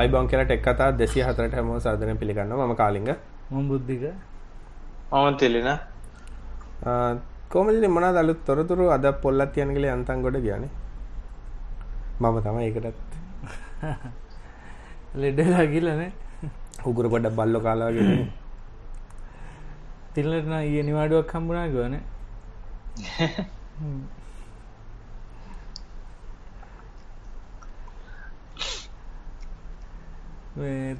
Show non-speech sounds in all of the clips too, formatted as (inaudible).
අයිබෝන් කියලා ටෙක් කතා 204ට හැමෝම සාදරයෙන් පිළිගන්නවා. මම කාලිංග. මම බුද්ධික මම තිලින. කොහමද ඉතින් මොනවද අලුත් තොරතුරු? අද පොල්ලක් තියන ගලේ අන්තම් ගොඩ ගියානේ. මම තමයි ඒකටත්. (laughs) ලෙඩලා ගිලනේ උගුර පොඩ්ඩක් බල්ලෝ කාලා වගේ නේ. තිල්ලට නම් ඊයේ නිවාඩුවක් හම්බුණා ගවනේ (laughs)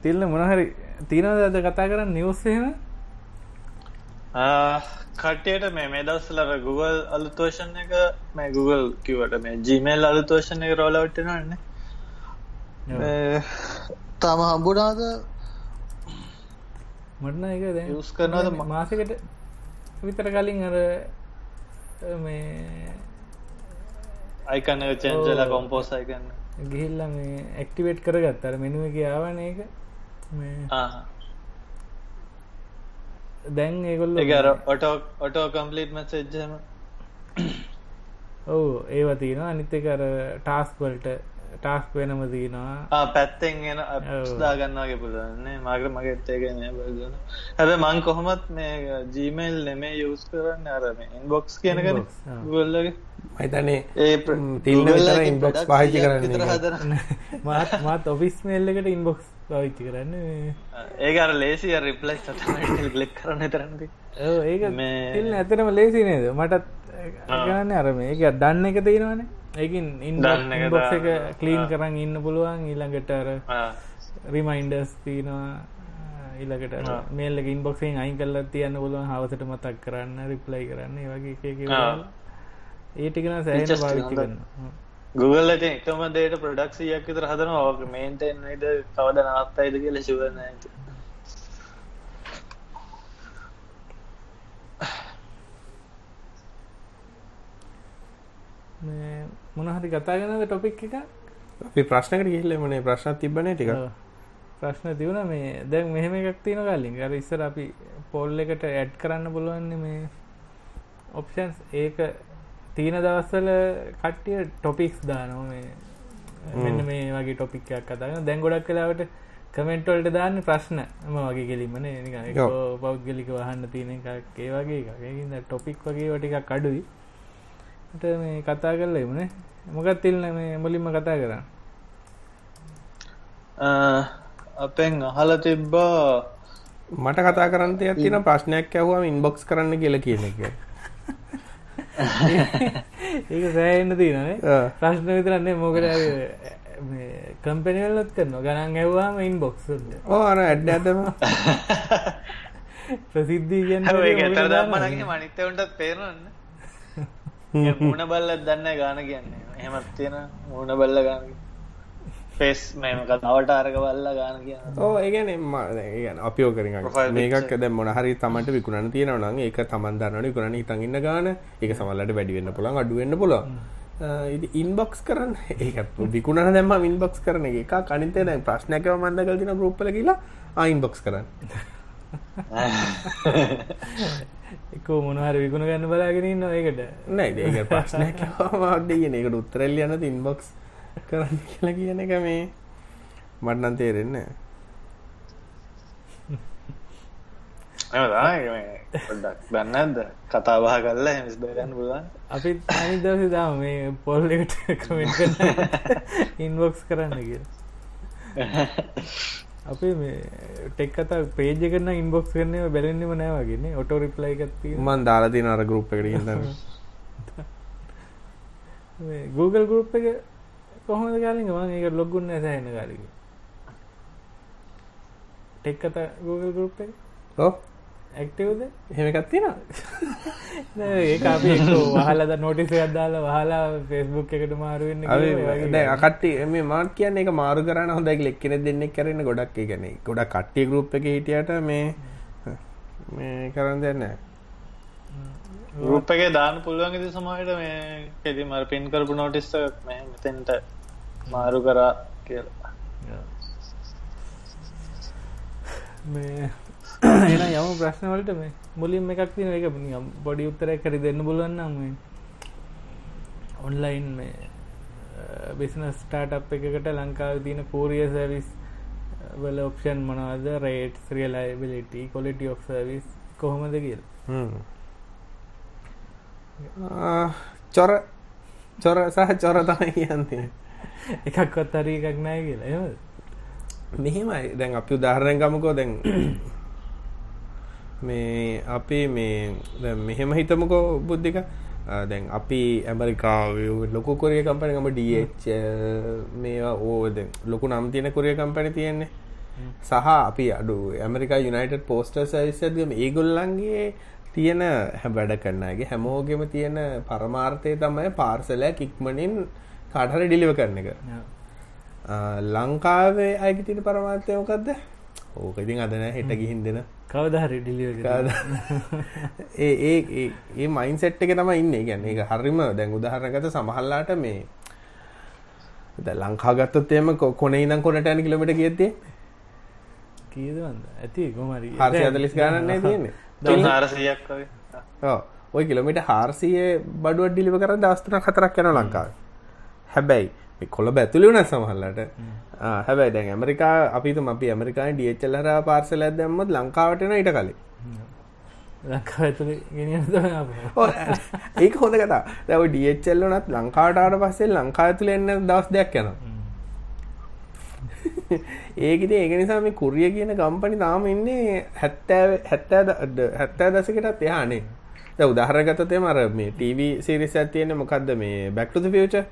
තිල්ල මොනහරි තියනවද අද කතා කරන්න නිවස්සේම කට්ටියට මේ මේ දවස්සලර Google අලුතෝෂන් එක මේ Google කිවට මේ ජීමේල් අලුතෝෂණ එක රෝලවට්ටනන්න තම හම්බුනාද? මටන එක යස් කරනවද? ම- මාසකට විතර කලින් අර මේ අයිකන්න චෙන්ජල. කොම්පෝස් අයිකන්න ගිහිල්ල මේ ඇක්ටිවේට් කරගත් අර මෙනුව එක ආවන එක දැන් ඒගොල්ල ඒකර ඔටෝ ඔටෝ කම්පලිට් මසෙජ්ජම ඔවු ඒව තියෙන අනිත් එක අර ටාස්ක් වෙනම තියෙනවා පැත්තෙන් එන දාගන්නගේ පුලන්නේ මගර මගත් ඒගෙන බදන හැබ මං කොහොමත් මේ ජීමේල් නෙමේ යස් කරන්න අරම ඉන්බොක්ස් කියනකන. ගොල්ලගේ මම හිතන්නේ ඒ ම්, තිල්න විතර (laughs) inbox පාවිච්චි කරන්නේ. හදන මාත් මාත් ඔෆිස් මේල් එකට ඉන්බොක්ස් පාවිච්චි කරන්න. ඒකර ලේසිය රිප්ලයි සට ලෙක් කරන්න තරන්ද ඔව්, ඒක මේ- ඇතරම ලේසි නේද? මටත් ගන්න අරම ඒක දන්න එක තියෙනවානේ ඒකින් දන්න එක. කලීන් ආ. කරන්න ඉන්න පුළුවන් ඊළඟට අර රිමයින්ඩර්ස් තියෙනවා ආ. මේල් එක ඉන්බොක්සිෙන් අයින් කල්ල තියන්න පුළුවන් හවසට මතක් කරන්න රිප්ලයි කරන්න ඒ වගේ එක එක ආ. ඒටිකන සෑන පාවිච්චි. කරන්න Google එක එකම දේට ප්‍රඩක්සියක් විතර හදන ඕක මේන්ටෙන්යිද කවද නවත්තයිද කියල ශුවන මොනහරි කතාගෙනද ටොපික් එක? අපි ප්‍රශ්නකට ගිහිල්ලා මොනේ ප්‍රශ්නක් තිබ්බනේ ටික. ප්‍රශ්න තිවුණ මේ දැන් මෙහෙම එකක් තියෙන කලින්. අර ඉස්සර අපි පොල් එකට ඇඩ් කරන්න පුළුවන්නේ මේ ඔප්ෂන්ස් ඒක තියෙන දවස්සල කට්ටිය ටොපික්ස් දානෝ මේ. මෙන්න මේ වගේ ටොපික්යක් කතාගෙන දැන් ගොඩක් කලාවට කමෙන්ට්වල්ට දාන්න ප්‍රශ්න. ම වගේ ඔව්. පෞද්ගලික වහන්න තියෙන එකක්. ඒ වගේ එකකින්ද ටොපික් වගේ වටික කඩුයි ට මේ කතා කරලා එමුණේ මොකත් තිල්න මේ මුලින්ම කතා කරන්න? අපෙන් අහල තිබ්බා මට කතා කරන්න තියක් තියෙන ප්‍රශ්නයක් ඇහුවම ඉන්බොක්ස් කරන්න කියලා කියන එක. (laughs) ඒක සෑන්න තියනේ. ප්‍රශ්න විතරන්නේ මොකට කම්පෙනවල්ලත් කරනවා. ගණන් ඇවවාම ඉන්බොක්ස් ඕ අර ඇඩ් ඇතම (laughs) ප්‍රසිද්ධී කියන්න ඒ ඇතර දම්මනගේ මනිත්තවටත් පේරන්න මුණ බල්ලත් දන්න ගාන කියන්නේ. එහෙමත් තියෙන මුණ බල්ල ගාන පෙස් මෙමක තවට අරක බල්ල ගාන කියන්න. ඕ ඒගැන අපිෝ කරින් මේකක් දැ මොනහරි තමට විකුණන තියෙනවන ඒක තමන් දන්නට විකුණන හිතඟන්න ගාන. ඒක සමල්ලට වැඩිවෙන්න පුළන් අඩුවෙන්න්න පුල ඉන්බොක්ස් කරන්න. ඒකත් විකුණන දැම ඉන්බොක්ස් කරන එක. කනිතේ ප්‍රශ්නයකව මන්ද කල්තින ගරුප්පල කියලා අයින්බොක්ස් කරන්න (laughs) එකෝ මොනහර විකුණ ගන්න බලාගෙනන්න ඒකට. නෑ ඒක ප්‍රශ්නයක් වාඩ කියන එකට උත්තරෙල් යන ඉන්බොක්ස් කරන්න කියලා කියන එක මේ. මටනන් තේරෙන්න පොඩ්ඩක් දන්නද කතාබහ කල්ලා හෙමිස් බේරන්න පුළුවන්. අපි අනි දවස දාම මේ පොල්ලට කමෙන්ට ඉන්බොක්ස් කරන්න. (laughs) කිය (laughs) අපේ මේ ටෙක් කතා පේජ කරන ඉන්බොක්ස් කරනය බැලෙන්න්නම නෑවගෙන ඔටෝ රිප්ලයි එකත්ති මන් දාලාතින අර ගරුප් එකට (laughs) Google ගරුප් එක කොහොමද කාලින් මං ඒක ලොගුන්න ඇසහෙන කාලික ටෙක් කතා Google ගරුප් එක ඇක්ටවද? එහෙමකත් තියෙන ඒ අපි වහලද නොටිස අදාලා වහලා ෆෙස්බුක් එකට මාරුවෙන්න දැ අකට්ටි මේ මාත් කියන්න එක මාරු කරන්න හොඳයි ලෙක්කෙන දෙන්නෙක් කරන්න ගොඩක් ගැන ගොඩ කට්ටිය ගරුප් එක හිටියට මේ මේ කරන්න දෙන්න එක දාන පුළුවන් ති සමහට මේ කෙති මර පින් කරපු නොටිස්ට මේ මෙතෙන්ට මාරු කරා කියලා. මේ එන යම ප්‍රශ්නවලට මේ මුලින් එකක් තින එක නිකම් බොඩි උත්තරයක් කරි දෙන්න බලන්නම් මේ ඔන්ලයින් මේ බිස්නස් ස්ටාට් අප් එකකට ලංකාව තියන කෝරිය සැවිස් වල ඔප්ෂන් මොනවද? Rate reliability quality of service කොහොමද කියල. චොර චොර සහ චොර තමයි කියන්නේ. එකක්වත් හරි එකක් නෑ කියලා. එම මෙහෙමයි. දැන් අපි උදාහරණයක් ගමුකෝ. දැන් මේ අපි මේ දැන් මෙහෙම හිතමුකෝ බුද්ධික දැන් අපි ඇමරිකාවේ ලොකු කොරිය කම්පැනි ගම DHL මේවා ඕ දැන් ලොකු නම් තියෙන කොරිය කම්පැනි තියෙන්නේ සහ අපි අඩු ඇමරිකා යුනයිටඩ් පෝස්ටර් සර්විස් එකක් ගම ඒගොල්ලන්ගේ තියෙන වැඩ කරන අයගේ හැමෝගෙම තියෙන පරමාර්ථය තමයි පාර්සලයක් ඉක්මනින් කාට හරි ඩිලිවර් කරන එක. ලංකාවේ අයගේ තියෙන පරමාර්ථය මොකද්ද? ඕක ඉතින් අද නෑ හෙට ගිහින් දෙන. කවදහරි ඩිලිව කාද- ඒ ඒ ඒ ඒ මයින්ඩ්සෙට් එක තමයි ඉන්නේ. කියන්නේ ඒක හරිම දැන් උදාහරණයකට සමහරලාට මේ දැන් ලංකාව ගත්තොත් එහෙම කොනේ ඉඳන් කොනට යන කිලෝමීටර් කීයද තියෙන්නේ? කීදවන්ද ඇති කොමරි 440 ගානක් නේ තියෙන්නේ. (laughs) තුන් හාරසීයක් වගේ ඔව්. ওই කිලෝමීටර් 400 බඩුවක් ඩිලිවර් කරන් දවස් 3ක් 4ක් යනවා ලංකාවේ. හැබැයි කොළඹ ඇතුළේ වුණා සමහරලාට. ආ හැබැයි දැන් ඇමරිකා අපි හිතමු අපි ඇමරිකාවේ DHL හරහා පාර්සල් එකක් දැම්මොත් ලංකාවට එනවා ඊට කලින්. ඒක හොඳ ওই DHL උනත් ලංකාවට ආවට පස්සේ ලංකාව ඇතුළේ එන්න දවස් දෙකක් යනවා. ඒක ඉතින් ඒක නිසා මේ කුරිය කියන කම්පැනි තාම ඉන්නේ 70 70 70 දශකයටත් එහානේ. දැන් උදාහරණයක් ගත්තොත් එහෙම අර මේ TV සීරීස් එකක් තියෙන්නේ මොකද්ද මේ the Future.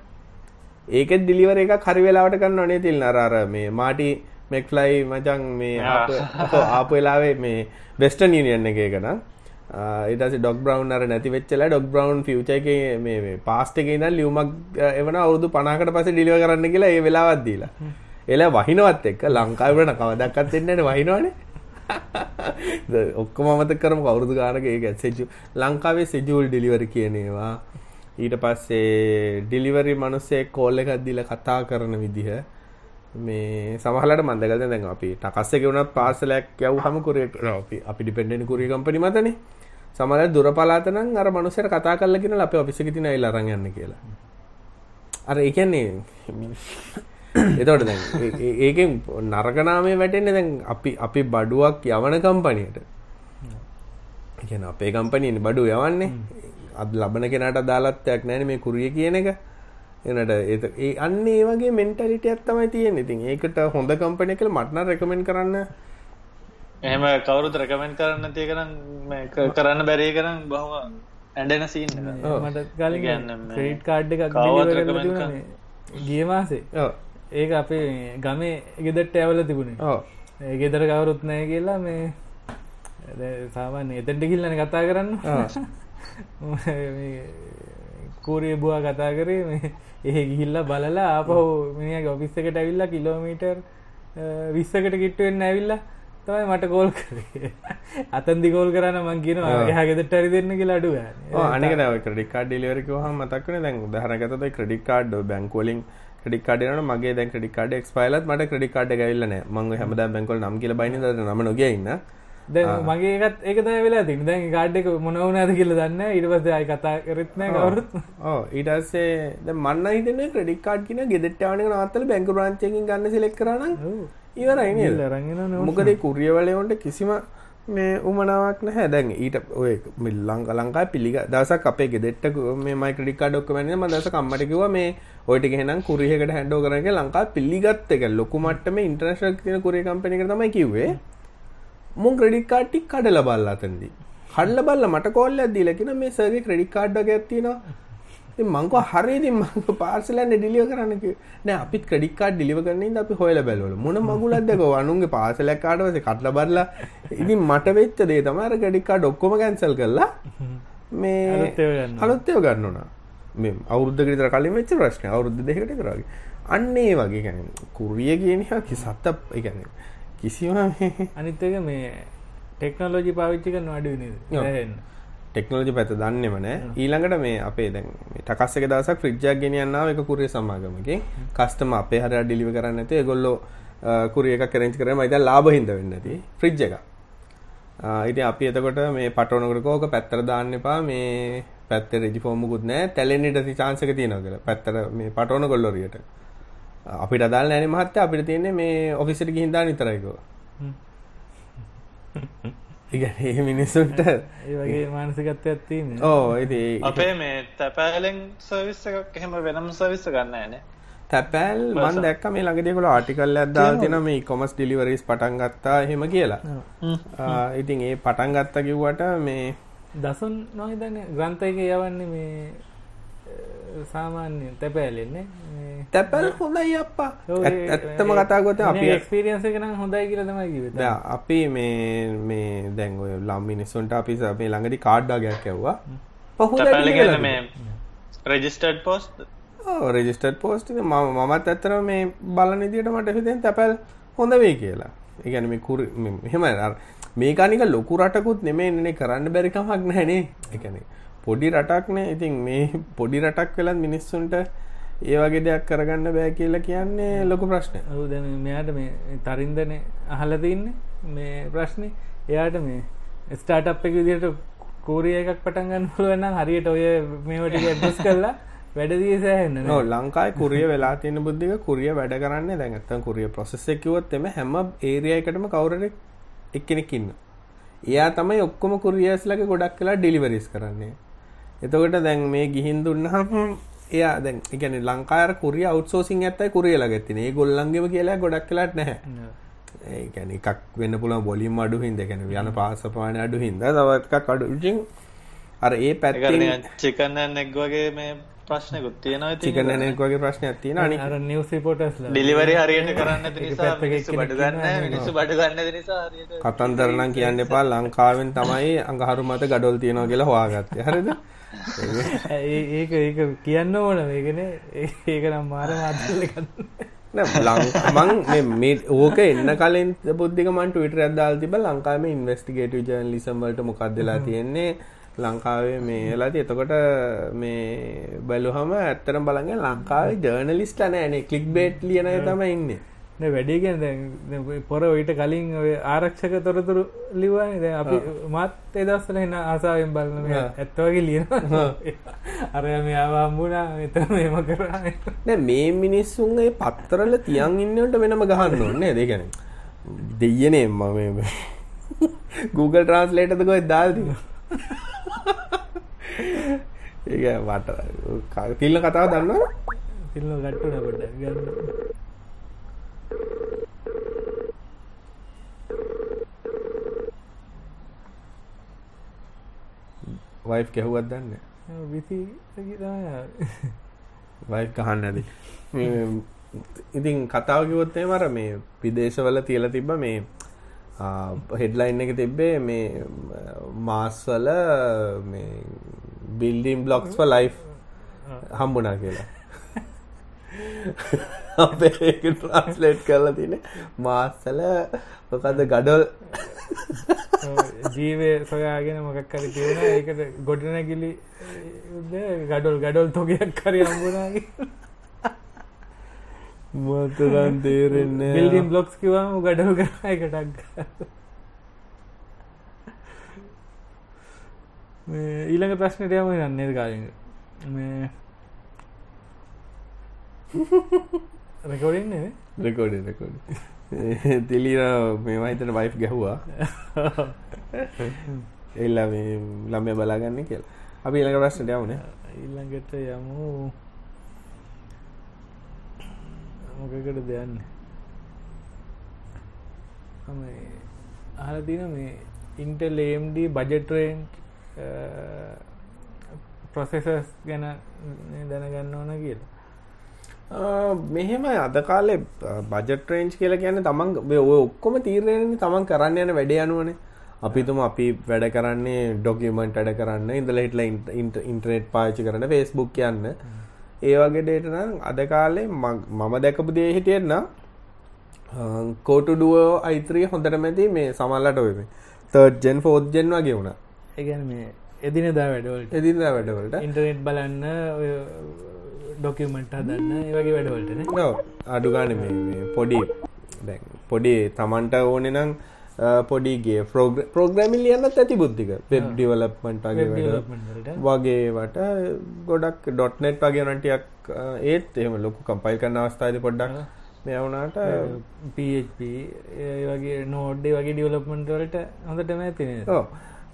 ඒකෙත් ඩිලිවර් එකක් හරි වෙලාවට කරනව නේ තිල්න අර අර මේ මාටි මෙක්ෆ්ලයි මචං මේ ආපු වෙලාවේ මේ වෙස්ටර්න් යුනියන් එකේ එක නම් ඊට පස්සේ ඩොග් බ්‍රවුන් අර නැති වෙච්ච වෙලාවේ ඩොග් බ්‍රවුන් ෆියුචර් එකේ මේ පාස්ට් එකේ ඉඳන් ලියුමක් එවන අවුරුදු 50කට පස්සේ ඩිලිවර් කරන්න කියලා ඒ වෙලාවක් දීලා. එලා වහිනවත් එක්ක ලංකාවේ වුණ කවදාවත් දෙන්නේ නැහැ වහිනවනේ. (laughs) ඔක්කොම අමතක කරමු අවුරුදු ගානක ඒක සෙජු ලංකාවේ සෙජූල් ඩිලිවරි කියන ඒවා ඊට පස්සේ ඩිලිවරි මිනිස්සේ කෝල් එකක් දීලා කතා කරන විදිහ මේ සමහරවිට මම දැකලා දැන් අපි ටකස් එකේ වුණත් පාර්සලයක් යවුවම කුරියර් අපි අපි ඩිපෙන්ඩන්ට් කුරියර් කම්පැනි මතනේ සමහරවිට දුර පළාත නම් අර මිනිස්සුන්ට කතා කරලා කියනවා අපේ ඔෆිස් එකේ තියෙන අයලා අරන් යන්න කියලා අර ඒ කියන්නේ (coughs) එතකොට දැන් ඒ- ඒ- ඒකෙන් නරක නාමය වැටෙන්නේ දැන් අපි අපි බඩුවක් යවන කම්පැනියට. ඒ කියන්නේ අපේ කම්පැනිනේ බඩුව යවන්නේ. අද ලබන කෙනාට අදාළත්වයක් නැහැ මේ කුරිය කියන එක. එනට ඒ ඒ අන්න ඒ වගේ මෙන්ටැලිටියක් තමයි තියෙන්නේ. ඉතින් ඒකට හොඳ කම්පැනි එක කියලා මට නම් රෙකමෙන්ඩ් කරන්න. එහෙම කවුරුත් රැකමෙන්ට් කරන්න තිය කරන් මේ ක- කරන්න බැරි කරන් බහම ඇඩෙන සීන් එක. මට කලින් ක්‍රේට් කාඩ් එකක් ගිය මාසේ. ඔව්. ඒක අපේ ගමේ ගෙදරට ඇවල තිබුණේ. ඔව්. ඒ ගෙදර කවුරුත් නැහැ කියලා මේ දැන් සාමාන්‍ය එතෙන්ට ගිහිල්ලානේ කතා කරන්න මේ කූරිය බුවා කතා කරේ මේ එහෙ ගිහිල්ලා බලලා ආපහු මිනිහගේ ඔෆිස් එකට ඇවිල්ලා කිලෝමීටර් 20කට කිට්ටු වෙන්න ඇවිල්ලා තමයි මට කෝල් කරේ. අතන්දි කෝල් කරන්න මං කියනවා එහා ගෙදරට හරි දෙන්න කියලා අඩු ගන්න. ඔව් අනික ඔය ක්‍රෙඩිට් කාඩ් ඩෙලිවරි කිව්වහම මතක් වෙන්නේ දැන් ඔය ක්‍රෙඩිට් කාඩ් බැංකුව වලින් ක්‍රෙඩිට් කාඩ් එනවනම් මගේ දැන් ක්‍රෙඩිට් කාඩ් එක්ස්පයර්ලත් මට ක්‍රෙඩිට් කාඩ් ඔය හැමදාම බැංකුව වල නම් කියලා බයින්නේ දැන් නම නොගිය ඉන්න දැන් මගේ එකත් ඒක තමයි වෙලා තියෙන්නේ. දැන් ඒ කාඩ් එක මොන වුණාද කියලා දන්නේ පස්සේ ආයි කතා කරෙත් නැහැ කවුරුත්. පස්සේ දැන් මන්න හිතන්නේ ක්‍රෙඩිට් කාඩ් කියන එක නවත්තලා බැංකු බ්‍රාන්ච් එකකින් ගන්න සිලෙක්ට් කරා නම් ඔව්. ඉවරයි එනවනේ මොකද ඒ කුරිය වලට කිසිම මේ උමනාවක් නැහැ. දැන් ඊට ඔය මේ ලංකා පිළිග දවසක් අපේ ගෙදෙට්ට මේ අම්මට කිව්වා මේ ඔය ටික එහෙනම් කුරිය එකට හැන්ඩ් ඕවර් කරන්න කියලා ලංකාවේ පිළිගත් එක. ලොකු මට්ටමේ ඉන්ටර්නැෂනල් කියන කුරිය කම්පැනි එකට තමයි කිව්වේ මුන් ක්‍රෙඩිට් කාඩ් ටික කඩලා බලලා අතනදී. කඩලා බලලා මට කෝල් එකක් දීලා කියන මේ සර්ගේ ක්‍රෙඩිට් කාඩ් වගේක් තියෙනවා. ඉතින් මං කෝ හරි ඉතින් මං පාර්සල් එකනේ ඩිලිවර් කරන්න කිව්වා. නෑ අපිත් ක්‍රෙඩිට් කාඩ් ඩිලිවර් කරන්න ඉඳ අපි හොයලා බැලුවලු. මොන මගුලක්ද කෝ අනුන්ගේ පාර්සල් එකක් ආවට පස්සේ කඩලා බලලා. ඉතින් මට වෙච්ච දේ තමයි අර ක්‍රෙඩිට් කාඩ් ඔක්කොම කැන්සල් කරලා මේ අලුත් ඒවා ගන්න. අලුත් ඒවා ගන්න උනා. මේ අවුරුද්දකට විතර කලින් වෙච්ච ප්‍රශ්නේ. අවුරුදු දෙකකට විතර වගේ. අන්න ඒ වගේ කියන්නේ. කුරිය කියන එක කිසත්ත ඒ කියන්නේ කිසිම මේ අනිත් එක මේ ටෙක්නොලොජි පාවිච්චි කරන අඩු නේද ඔව්. දැන් ටෙක්නෝලජි පැත්ත දන්නෙම නෑ ඊළඟට මේ අපේ දැන් මේ ටකස් එක දවසක් ෆ්‍රිජ් එකක් ගෙනියන්න ආව එක කුරිය සමාගමකින් කස්ටමර් අපේ හරියට ඩිලිවර් කරන්න නැතුව ඒගොල්ලෝ කුරිය එකක් අරේන්ජ් කරගෙන මම ඉතින් ලාභ හින්දා වෙන්නේ නැති ෆ්‍රිජ් එක. ආ ඉතින් අපි එතකොට මේ පටවනකොට කෝක පැත්තට දාන්න එපා මේ පැත්තේ රෙජි ෆෝම් මුකුත් නැහැ තැලෙන්න ඉඩ chance එක තියෙනවා කියලා. පැත්තට මේ පටවන කොල්ලොරියට. අපිට අදාළ නෑනේ මහත්තයා. අපිට තියෙන්නේ මේ ඔෆිස් එකට ගිහින් දාන්න විතරයි කිව්වා. (laughs) කියන්නේ මේ මිනිස්සුන්ට (laughs) ඒ වගේ මානසිකත්වයක් තියෙන ඕ ඉතින් අපේ මේ තැපෑලෙන් සර්විස් එකක් එහෙම වෙනම සර්විස් ගන්න ෑනේ. තැපැල් මන් දැක්ක මේ ළඟදී ඒගොල්ලෝ ආටිකල් එකක් දාලා තියෙනවා මේ e-commerce deliveries පටන් ගත්තා එහෙම කියලා. ඉතින් ඒ පටන් ගත්තා කිව්වට මේ දසුන් නොහිතන්නේ ග්‍රන්ථයක යවන්නේ මේ අ, සාමාන්‍ය තැපෑලෙන්නේ තැපැල් හොඳයි අප්පා. ඇත්- ඇත්තම කතා කරොත් අපි එක්ස්පීරියන්ස එක නම් හොඳයි කියලා තමයි කිව්වේ දැන් අපි මේ මේ දැන් ඔය ලම් මිනිස්සුන්ට අපි මේ ළඟදී කාඩ් වගේක් ඇව්වා. මේ රෙජිස්ටර්ඩ් පෝස්ට් ඔව් රෙජිස්ටර්ඩ් පෝස්ට් එක මම මමත් ඇත්තටම මේ බලන විදියට මට හිතෙන තැපැල් හොඳ වෙයි කියලා. ඒ කියන්නේ මේ කුරු මේ- එහෙම අර මේක අනික ලොකු රටකුත් නෙමෙයිනේ කරන්න බැරි කමක් නැහනේ. පොඩි රටක්නේ. ඉතින් මේ පොඩි රටක් වෙලත් මිනිස්සුන්ට ඒ වගේ දෙයක් කරගන්න බෑ කියලා කියන්නේ ලොකු ප්‍රශ්නයක්. ඔව් දැන් මෙයාට මේ තරින්දනේ අහලා තින්නේ මේ ප්‍රශ්නේ එයාට මේ ස්ටාර්ට්අප් එක විදිහට කෝරිය එකක් පටන් ගන්න පුළුවන් නම් හරියට ඔය මේවට ඇඩ්ජස්ට් කරලා වැඩ දී සෑහෙන්න ඔව් ලංකාවේ කුරිය වෙලා තියෙන බුද්ධික කුරිය වැඩ කරන්නේ දැන් නැත්තම් කුරිය කිව්වොත් එමේ හැම ඒරියා එකටම කවුරුරෙක් එක්කෙනෙක් ඉන්නවා. එයා තමයි ඔක්කොම කුරියර්ස්ලගේ ගොඩක් වෙලා ඩෙලිවරිස් කරන්නේ. එතකොට දැන් මේ ගිහින් දුන්නාම එයා දැන් ඒ කියන්නේ ලංකාවේ කුරිය අවුට්සෝසින් ඇත්තයි කුරිය ළඟ තියෙන. ඒගොල්ලන්ගේම කියලා ගොඩක් වෙලාට නැහැ. ඒ කියන්නේ එකක් වෙන්න පුළුවන් වොලියම් අඩු හින්දා ඒ කියන්නේ යන පාස ප්‍රමාණය අඩු හින්දා තව එකක් අඩු. ඉතින් අර ඒ පැත්තෙන් චිකන් එක් වගේ මේ ප්‍රශ්නකුත් තියෙනවා ඉතින් චිකන් ඇනෙක් වගේ ප්‍රශ්නයක් තියෙනවා. අනික අර නිවස් රිපෝටර්ස්ලා ඩිලිවරි හරියට කරන්න නැති නිසා මිනිස්සු බඩු ගන්න. මිනිස්සු බඩු ගන්න නැති නිසා හරියට කතන්දර නම් කියන්න එපා. ලංකාවෙන් තමයි අඟහරු මත ගඩොල් තියෙනවා කියලා හොයාගත්තේ. හරිද? ඒක ඒක කියන්න ඕන. මේකනේ ඒක නම් මාර මාතල එකක් මං මේ මේ ඕක එන්න කලින් බුද්ධික මන් ට්විටර් එකක් දාලා තිබ්බා. ලංකාවේ මේ ඉන්වෙස්ටිගේටිව් ජර්නලිසම් වලට මොකක්ද වෙලා තියෙන්නේ ලංකාවේ මේ වෙලා තියෙ එතකොට මේ බැලුවම ඇත්තටම බලන්න ලංකාවේ ජර්නලිස්ට්ලා නෑනේ ක්ලික් බේට් ලියන අය තමයි ඉන්නේ. නේ වැඩි ගැන දැන් දැන් පොර ඊට කලින් ඔය ආරක්ෂක තොරතුරු ලිව්වනේ දැන් අපි මාත් ඒ දවස්වල එන ආසාවෙන් බලන මේ. ඇත්ත වගේ ලියනවා අර මෙයාව හම්බුණා මෙතන මේම කරා නෑ මේ මිනිස්සුන් ඒ පත්තරවල තියන් ඉන්නවට වෙනම ගහන්න ඕනේ නේද? ඒ කියන්නේ දෙයියනේ මම (laughs) Google Translate එකද කොහෙද දාලා තියෙන්නේ? (laughs) ඒක වට තිල්න කතාව දන්නවද? තිල්න ගට්ටුන පොඩ්ඩක් ගන්න වයිෆ් කැහුවත් දන්නේ විසි වයිෆ් කහන්න ඇති. ඉතින් කතාව කිව්වොත් එහෙම අර මේ විදේශවල තියලා තිබ්බ මේ හෙඩ්ලයින් එක තිබ්බේ මේ මාස්වල මේ බිල්ඩින් බ්ලොක්ස් for life හම්බුණා කියලා. අපේ ඒක ට්‍රාන්ස්ලේට් කරලා තියෙන්නේ මාස්වල මොකද්ද ගඩොල් ජීවය සොයාගෙන මොකක් හරි තියෙන ඒකට ගොඩනැගිලි ගඩොල් ගඩොල් තොගයක් හරි හම්බුණාගේ මතරන් තේරෙන්නේ? බිල්ඩින් බ්ලොක්ස් කිවම ගඩල් කර එකටක් ඊළඟ ප්‍රශ්නයට යම නන්නේද කාලින් මේ රෙකෝඩින්නේ රෙකෝඩ රෙකෝඩ තිලීර මේවා හිතන වයිෆ් ගැහුවා. එල්ලා මේ ළමය බලාගන්න කියලා. අපි ඊළඟ ප්‍රශ්නට යමුනේ. ඊළඟට යමු මොකකට දෙයන්න අහල තින මේ ඉන්ටල් AMD බජටරෙන් ප්‍රොසෙසස් ගැන දැනගන්න ඕන කියලා. මෙහෙම අද කාලේ බජට රේන්ජ් කියලා කියන්නේ තමන් ඔය ඔක්කොම තීරණයනේ තමන් කරන්න යන වැඩ යනුවනේ අපිතුම අපි වැඩ කරන්නේ ඩොකියුමන්ට් වැඩ කරන්න ඉඳලා හිටලා ඉන්ටර්නෙට් පාවිච්චි කරන Facebook යන්න ඒ වගේ දේට නම් අද කාලේ මම දැකපු දේ හිටියෙත් නම් කෝටු ඩුවෝ i3 හොඳටම ඇති මේ සමහරලාට ඔය මේ 3rd gen 4th gen වගේ වුණා. ඒගැන මේ එදිනදා වැඩවලට. එදිනදා වැඩවලට. ඉන්ටර්නෙට් බලන්න ඔය ඩොකියමෙන්ට් හදන්න ඒ වගේ වැඩවලටන ඔව්. අඩු ගන්න මේ මේ පොඩි දැන් පොඩි තමන්ට ඕනේ නම් පොඩිගේ ප්‍රෝග්‍රමිල් ලියන්නත් ඇති බුද්ධික. වෙබ් ඩිවලප්මන්ට් වගේ වැඩ. වගේවට ගොඩක්. ඩොට්නෙට් වගේ නටියක් ඒත් එහෙම ලොකු කම්පයිල් කරන්න අවස්ථාද පොඩ්ඩක් මේ වුණාට PHP ඒ වගේ නෝඩ්ඩේ වගේ ඩියවලප්මන්ට වලට හොඳටම ඇතින ඔව්.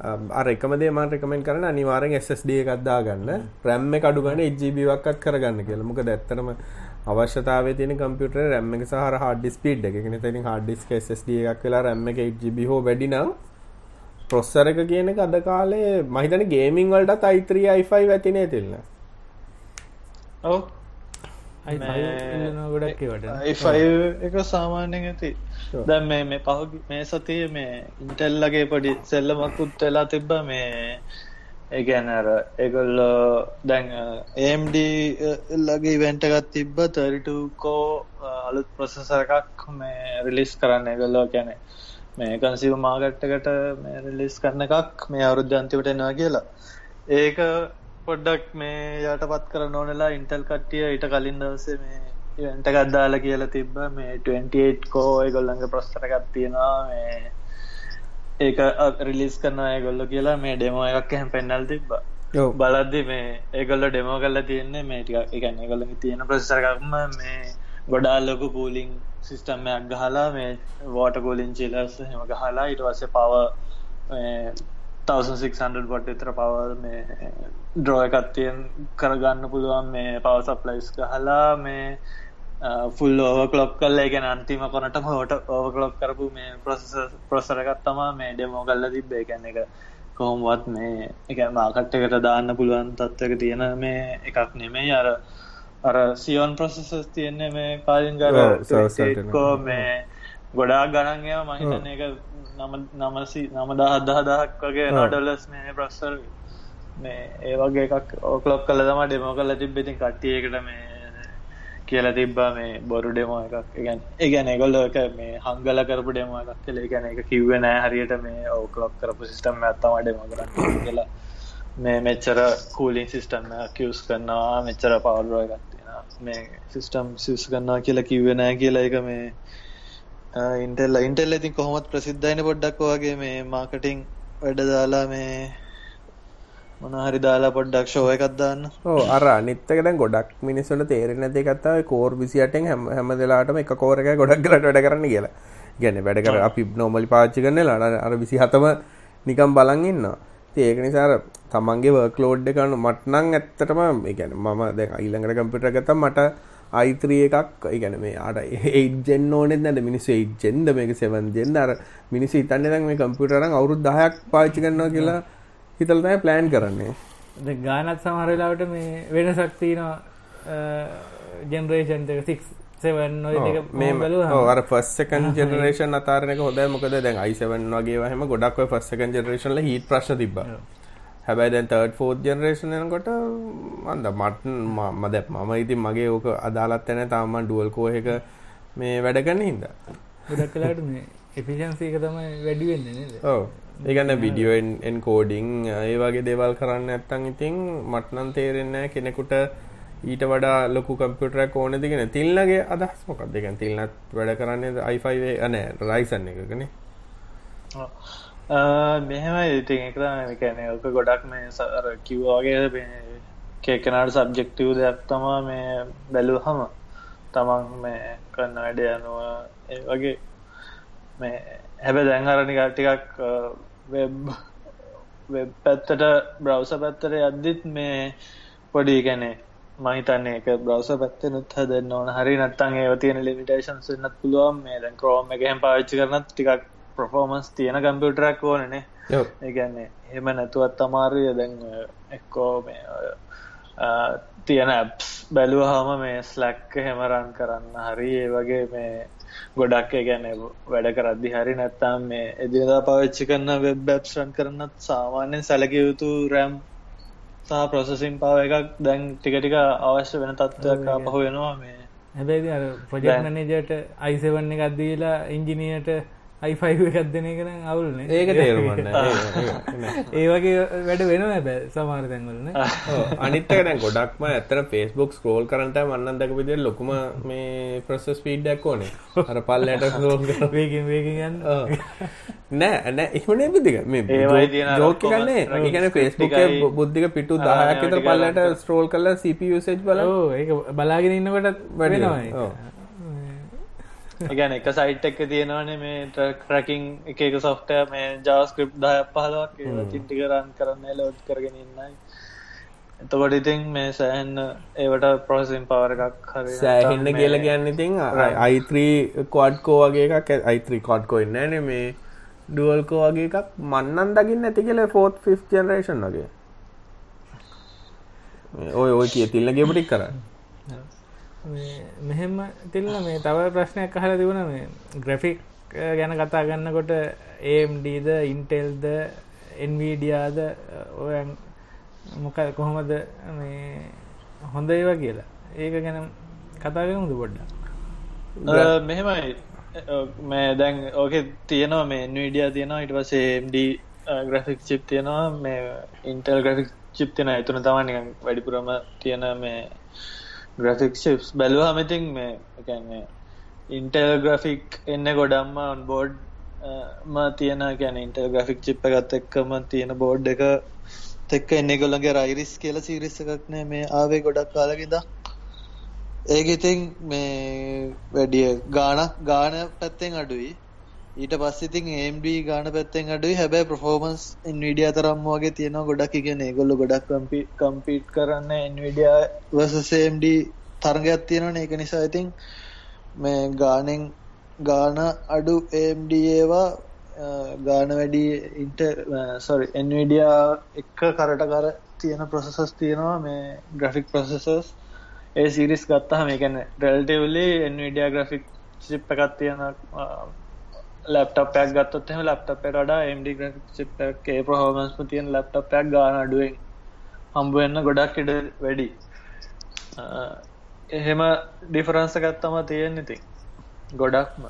අම්, අර එකමදේ මම රෙකමෙන්ඩ් කරන අනිවාර්යෙන් SSD එකක් දාගන්න. RAM එක අඩු ගන්න 8GB එකක්වත් කරගන්න කියලා. මොකද ඇත්තටම අවශ්‍යතාවය තියෙන කම්පියුටරේ RAM එක සහ hard disk speed එක. ඒ කියන්නේ ඉතින් hard disk SSD එකක් වෙලා RAM එක 8GB හෝ වැඩි නම් ප්‍රොසෙසර් එක කියන එක අද කාලේ මම හිතන්නේ ගේමින් වලටත් i3 i5 ඇතිනේ තිල්න. ඔව් ගොඩක් වට i5 එක සාමාන්‍යෙන් ඇති දැන් මේ මේ පහ මේ සතිය මේ ඉන්ටෙල්ලගේ පොඩි සෙල්ලමකුත් වෙලා තිබ්බ මේ ඒගැනර එගොල්ලෝ දැන් AMD ලගේ වෙන්ට එකත් තිබ්බ 32කෝ අලුත් ප්‍රසෙසර එකක් මේ රිලිස් කරන්න එගොල්ලෝ කැනෙ මේ කන්සිව මාගට්ටකට මේ රිලිස් කරන එකක් මේ අවුරුද්ධ අන්තිමට එනවා කියලා. ඒක පොඩ්ඩක් මේ යටපත් කරන්න ඕනෙලා ඉන්ටල් කට්ටිය ඊට කලින් දවසේ මේ ඉවෙන්ට ගත්දාලා කියලා තිබ්බ. මේ 28 කෝ ඒගොල්ලන්ගේ ප්‍රස්තර එකක් තියෙනවා. මේ ඒක රිලිස් කරනවා ඒගොල්ලෝ කියලා මේ ඩෙමෝ එකක් එහෙම පෙන්නල් තිබ්බා. බලද්දි මේ ඒගොල්ලෝ ඩෙමෝ කරලා තියෙන්නේ මේ ටික ඒ කියන්නේ ඒගොල්ලන්ගේ තියෙන ප්‍රොසෙසර් එකක්ම මේ ගොඩාක් ලොකු කූලින් සිස්ටම් එකක් ගහලා මේ වෝටර් කූලින් චිලර්ස් එහෙම ගහලා ඊට පස්සේ පවර් මේ 1600 වොට් විතර පවර් මේ ඩ්‍රෝ එකක් තියෙන කරගන්න පුළුවන් මේ පවර් සප්ලයිස් ගහලා මේ ෆුල් ඕවර්ක්ලොක් කරලා ඒ කියන්නේ අන්තිම කොනටම (laughs) හොට ඕවර්ක්ලොක් කරපු මේ ප්‍රොසෙසර් එකක් තමයි මේ ඩෙමෝ කරලා තිබ්බේ. කියන්නේ ඒක කොහොමවත් මේ කියන්නේ මාකට් එකට දාන්න පුළුවන් තත්ත්වයක තියෙන මේ එකක් නෙමෙයි. අර අර සියොන් ප්‍රොසෙසර්ස් තියෙන්නේ මේ කාලින් ගර ඔව්, සවස් වලට කෝ මේ ගොඩාක් ගණන් ඒවා මම හිතන්නේ ඒක නම නමසි නම දහ දහ දහක් වගේ ඔව්. ඩොලර්ස් මේ ප්‍රොසෙසර් මේ ඒ වගේ එකක් ඕක්ලොක් කළා තමයි ඩෙමෝ කරලා තිබ්බේ. ඉතින් කට්ටිය ඒකට මේ කියලා තිබ්බා මේ බොරු ඩෙමෝ එකක්. ඒ කියන්නේ ඒ කියන්නේ ඒගොල්ලෝ එක මේ හංගල කරපු ඩෙමෝ එකක් කියලා. ඒ කියන්නේ ඒක කිව්වේ නෑ හරියට මේ ඕක්ලොක් කරපු සිස්ටම් එකක් තමයි ඩෙමෝ කරන්නේ කියලා. මේ මෙච්චර කූලින් සිස්ටම් එකක් යූස් කරනවා මෙච්චර පවර් ඩ්‍රෝ එකක් තියෙනවා. මේ සිස්ටම් යූස් කරනවා කියලා කිව්වේ නෑ කියලා ඒක මේ ඉන්ටෙල් ඉන්ටෙල් ඉතින් කොහොමත් ප්‍රසිද්ධයිනේ පොඩ්ඩක් වගේ මේ මාකටිං වැඩ දාලා මේ මොන හරි දාලා පොඩ්ඩක් ෂෝ එකක් දාන්න. ඕ අර අනිත්තක දැන් ගොඩක් මිනිස්සුන්ට තේරෙන්නේ නැති එකක් තමයි කෝර් 28න් හැම හැම වෙලාවටම එක කෝර් එකයි ගොඩක් කරලා වැඩ කරන්න කියලා. කියන්නේ වැඩ කර අපි normally පාවිච්චි කරන වෙලාවට අර 27ම නිකන් බලන් ඉන්නවා. ඉතින් ඒක නිසා අර තමන්ගේ work load එක අනුව මට නම් ඇත්තටම ඒ කියන්නේ මම දැන් ඊළඟට කම්පියුටර් එක ගත්තාම මට i3 එකක් ඒ කියන්නේ මේ ආට 8 gen ඕනෙත් නැද්ද? මිනිස්සු 8 gen ද? මේක 7 gen අර මිනිස්සු හිතන්නේ දැන් මේ කම්පියුටර් එකක් අවුරුදු 10ක් පාවිච්චි කරනවා කියලා හිතලා තමයි ප්ලෑන් කරන්නේ. ද ගානත් සමහරලාවට මේ වෙනසක් තියනවා ජෙනරේෂන් එක සික් සෙවන් නොය දෙක මේ බලු ඔව් අර ෆස්ට් සෙකන්ඩ් ජෙනරේෂන් අතාරින එක හොඳයි මොකද දැන් i7 වගේ ඒවා හැම ගොඩක් ඔය ෆස්ට් සෙකන්ඩ් ජෙනරේෂන් වල හීට් ප්‍රශ්න තිබ්බා. හැබැයි දැන් තර්ඩ් ෆෝර්ත් ජෙනරේෂන් එනකොට මන්ද මට මම දැන් මම ඉතින් මගේ ඕක අදාළත් නැහැ තාම මම ඩුවල් කෝ එක මේ වැඩ කරන හින්දා. ගොඩක් කලාට මේ එෆිෂන්සි එක තමයි වැඩි වෙන්නේ නේද ඔව්. ඒ කියන්නේ වීඩියෝ එන්කෝඩින් ඒ වගේ දේවල් කරන්න නැත්නම් ඉතින් මට නම් තේරෙන්නේ නැහැ කෙනෙකුට ඊට වඩා ලොකු කම්පියුටරයක් ඕනේද කියන තිල්නගේ අදහස් මොකක්ද? ඒ කියන්නේ තිල්නත් වැඩ කරන්නේ i5 ඒ නෑ Ryzen එකකනේ. මෙහෙම ඉතින් එක තමයි කියන්නේ ඔක ගොඩක් මේ අර කිව්වා වගේ මේ කේකනාට සබ්ජෙක්ටිව් දෙයක් තමා මේ බැලුවහම තමන් මේ කරන්න වැඩ යනවා ඒ වගේ මේ හැබැ දැන් අර නිකන් ටිකක් වෙබ් වෙබ් පැත්තට බ්‍රව්ස පැත්තට යද්දිත් මේ පොඩි ගැනේ මහිතන්නේ එක බ්‍රවස පැත්තනුත් හදන්න ඕන. හරි නත්තන් ඒ තියෙන ලිමිටේෂන්ස් වෙන්නත් පුළුවන්. මේ දැන් ක්‍රෝම් එක එහෙම පාවිච්චි කරනත් ටිකක් ප්‍රොෆෝමන්ස් තියෙන කම්පියුටරයක් ඕනනේ. ඒ කියන්නේ එහෙම නැතුවත් අමාරුයි. දැන් එක්කෝ මේ තියෙන ඇප්ස් බැලුවහම මේ ස්ලැක් එහෙම රන් කරන්න හරි. ඒ වගේ මේ ගොඩක් කියන්නේ වැඩ කරද්දි හරි නැත්තම් මේ එදිනදා පාවිච්චි කරන වෙබ් ඇප්ස් රන් කරන්නත් සාමාන්‍යයෙන් සැලකිය යුතු RAM සහ ප්‍රොසෙසින් පාව එකක් දැන් ටික ටික අවශ්‍ය වෙන තත්ත්වයක් ආපහු වෙනවා මේ හැබැයි අර ප්‍රජෙක්් මනජට අයිසවන්න එකක් දීලා ඉංජිනියට හයිෆයි එකක් දෙන එකන අවුල්න ඒක තේරුමන්න (laughs) ඒ වගේ වැඩ වෙන බෑ සමාර තැන්වලන (laughs) අනිත්තක දැන් ගොඩක්ම ඇතර ෆෙස්බුක් ස්කෝල් කරට මන්නන් දක විදිර ලොකුම මේ ප්‍රසස් පීඩ්ඩක් ඕනේ. අර පල්ලට වේකින් වේකින් නෑ නෑ එහනේ බුද්ධික. මේ ජෝකන්නේ ඒකන ෆෙස්බුක් බුද්ධික පිටු දහයක් තර පල්ලට ස්ට්‍රෝල් කල සිපසේජ් බල ඒ බලාගෙන ඉන්නකොට වැඩෙනවා ගැන එක සයිට් එක තියෙනවනේ මේ ට්‍රකින් එක එක සොෆ්ටය මේ ජාස්ක්‍රප් දහයක් පහලක් චින්ටි කරන් කරන්න ලෝඩ් කරගෙන ඉන්නයි. එතකොට ඉතින් මේ සෑහන්න ඒවට ප්‍රොසින් පවර එකක් හරි සෑහෙන්න කියල කියන්න ඉතින් අයිත්‍රී කොඩ්කෝ වගේ එකක් අයිත්‍රී කොඩ්කෝ ඉන්නන මේ ඩුවල්කෝ වගේ එකක් මන්නන් දකින්න ඇති කියල ෆෝත් ෆිස් ජනරේෂන් වගේ. ඔය ඔය කිය තිල්ල ගෙපටික් කරන්න මෙහෙම තිල්ල මේ තව ප්‍රශ්නයක් අහල තිබුණ මේ ග්‍රෆික් ගැන කතා ගන්නකොට ඒම්ඩද ඉන්ටෙල්ද එන්වීඩියාද ඔය මොක කොහොමද මේ හොඳ ඒවා කියලා. ඒක ගැන කතාගමුද පොඩ්ඩ මෙහෙමයි. මේ දැන් ඕක තියෙනවා මේ නවිඩිය තියෙනවා. ඉට පසේ MD ග්‍රෆික් චිප් තියෙනවා. මේ ඉන්ටල් ග්‍රෆික් චිප් තියෙන එතුන තමන් වැඩිපුරම තියෙන මේ ග්‍රෆික් ශිප්ස් බැලුව හමතින් මේ එකන්නේ ඉන්ටල් ග්‍රෆික් එන්න ගොඩම්ම ඔන් බෝඩ් ම තියෙන ගැන ඉන්ටල් ග්‍රෆික් චිප්ප ගත් එක්කම තියෙන බෝඩ් එක තෙක්ක එන්න ගොල්ලගේ රයිරිස් කියල සිරිස්ස එකක්නෑ මේ ආවේ ගොඩක් කාලකිද ඒක ඉතින් මේ වැඩිය ගානක් ගාන පැත්තෙන් අඩුයි. ඊට පස්සිතින් ඒම්ඩ ගාන පැත්තෙන් අඩුයි. හැබැයි ප්‍රෆෝමන්ස් ඉන්විඩිය තරම් වගේ තියෙනවා ගොඩක් කියන ගොල්ල ගොඩක් කම්පි කම්පීට් කරන්න ඉන්විඩිය වසසම්ඩ තරගයක් තියෙනවන. ඒක නිසා ඉතින් මේ ගානෙන් ගාන අඩු ඒම්ඩ ඒවා ගාන වැඩි ඉන්ට සොරි එන්විඩියා එක්ක කරට කර තියෙන ප්‍රොසෙසස් තියෙනවා. මේ ග්‍රෆික් ප්‍රොසෙසස් ඒ සිරිස් ගත්තා මේකැන රෙල්ටවලි එන්විඩිය ග්‍රෆික් චිප් එකත් තියෙන ලප්ටපයක් ගත්තොත් එම ලප්ටපට වඩා MD ග්‍රෆික්ේ ප්‍රහෝමන්ස්ම තියෙන ලප්ටපයක් ගාන අඩුවෙන් හම්බුවෙන්න ගොඩක් ඉඩ වැඩි. එහෙම ඩිෆරන්ස ගත්තම තියෙන ඉතින්. ගොඩක්ම.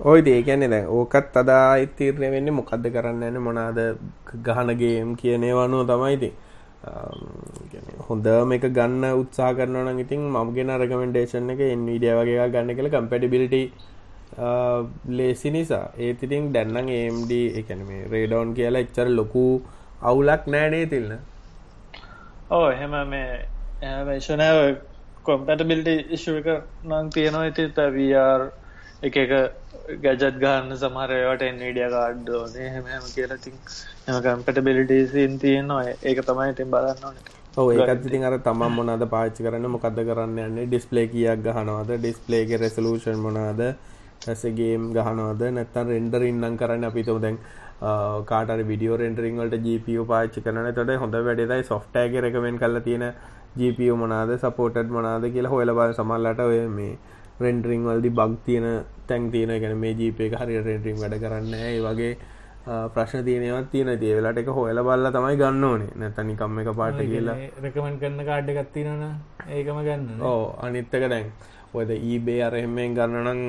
ඔයි දේකැනෙ දැ ඕකත් අදා ඉතීරණය වෙන්න මොකක්ද කරන්න ඇන මොනාද ගහනගේම් කියනේ වනුව තමයිති හොඳ මේක ගන්න උත්සා කරන ඉතින් මගේ රකමෙන්ඩේෂන් එක එන්විඩිය වගේ ගන්න කළ කම්පැටිබිලිටි ලේසි නිසා. ඒතිටින් දැන්නම් ඒම්ඩ එකන මේ රේඩෝන් කියලා එච්චර ලොකු අවුලක් නෑනේ තිල්න්න ඕ එහෙම මේ වේශනාව කොම්පැටබිල්ටි ඉශක නං තියෙනවා. ඇති තවර් එක එක ගැජත් ගන්න සමහරයට එන්විඩිය කාඩ්ඩෝනේ හෙම කියලතින් එම කම්පැටබිලිටසින් තියෙනවා. ඒක තමයි ඉතින් බලන්න ඕනේ. ඒකත් ඉතින් අර තමන් මොනද පාච්චි කරන්න මොකද කරන්න යන්නේ? ඩිස්පලේ කියක් ගහනවාද? ඩිස්පලේගේ රෙසලූෂන් මොනාද ඇසගේම් ගහනවද? නැත්තන් රෙන්ඩර් ඉන්නම් කරන්න අපිතම දැන් කාට විඩියෝ රෙන්ඩරිං වලට GPU පාච්චි කරන තොට හොඳ වැඩදයි සොෆ්ටෑග රකමෙන් කල තියෙන GPU මොනාද සපෝටඩ් මොනාද කියලා හොල බල සමල්ලට ඔය මේ රෙන්ඩරිං වල්දි බක් තියෙන තැන් තියෙන ගැන මේ ජීප හරි රෙන්ඩරිං වැඩ කරන්න ඒ වගේ ප්‍රශ්න තියනවත් තියෙන දේවෙලට එක හොල බල්ල තමයි ගන්න ඕනේ. නැතනිකම් එක පාට කියලා රකමන් කරන්න කාඩ් එකත්තිනන ඒකම ගන්න ඕ අනිත්තක දැන් ඔයද ඊබේ අරහෙමෙන් ගන්නනම්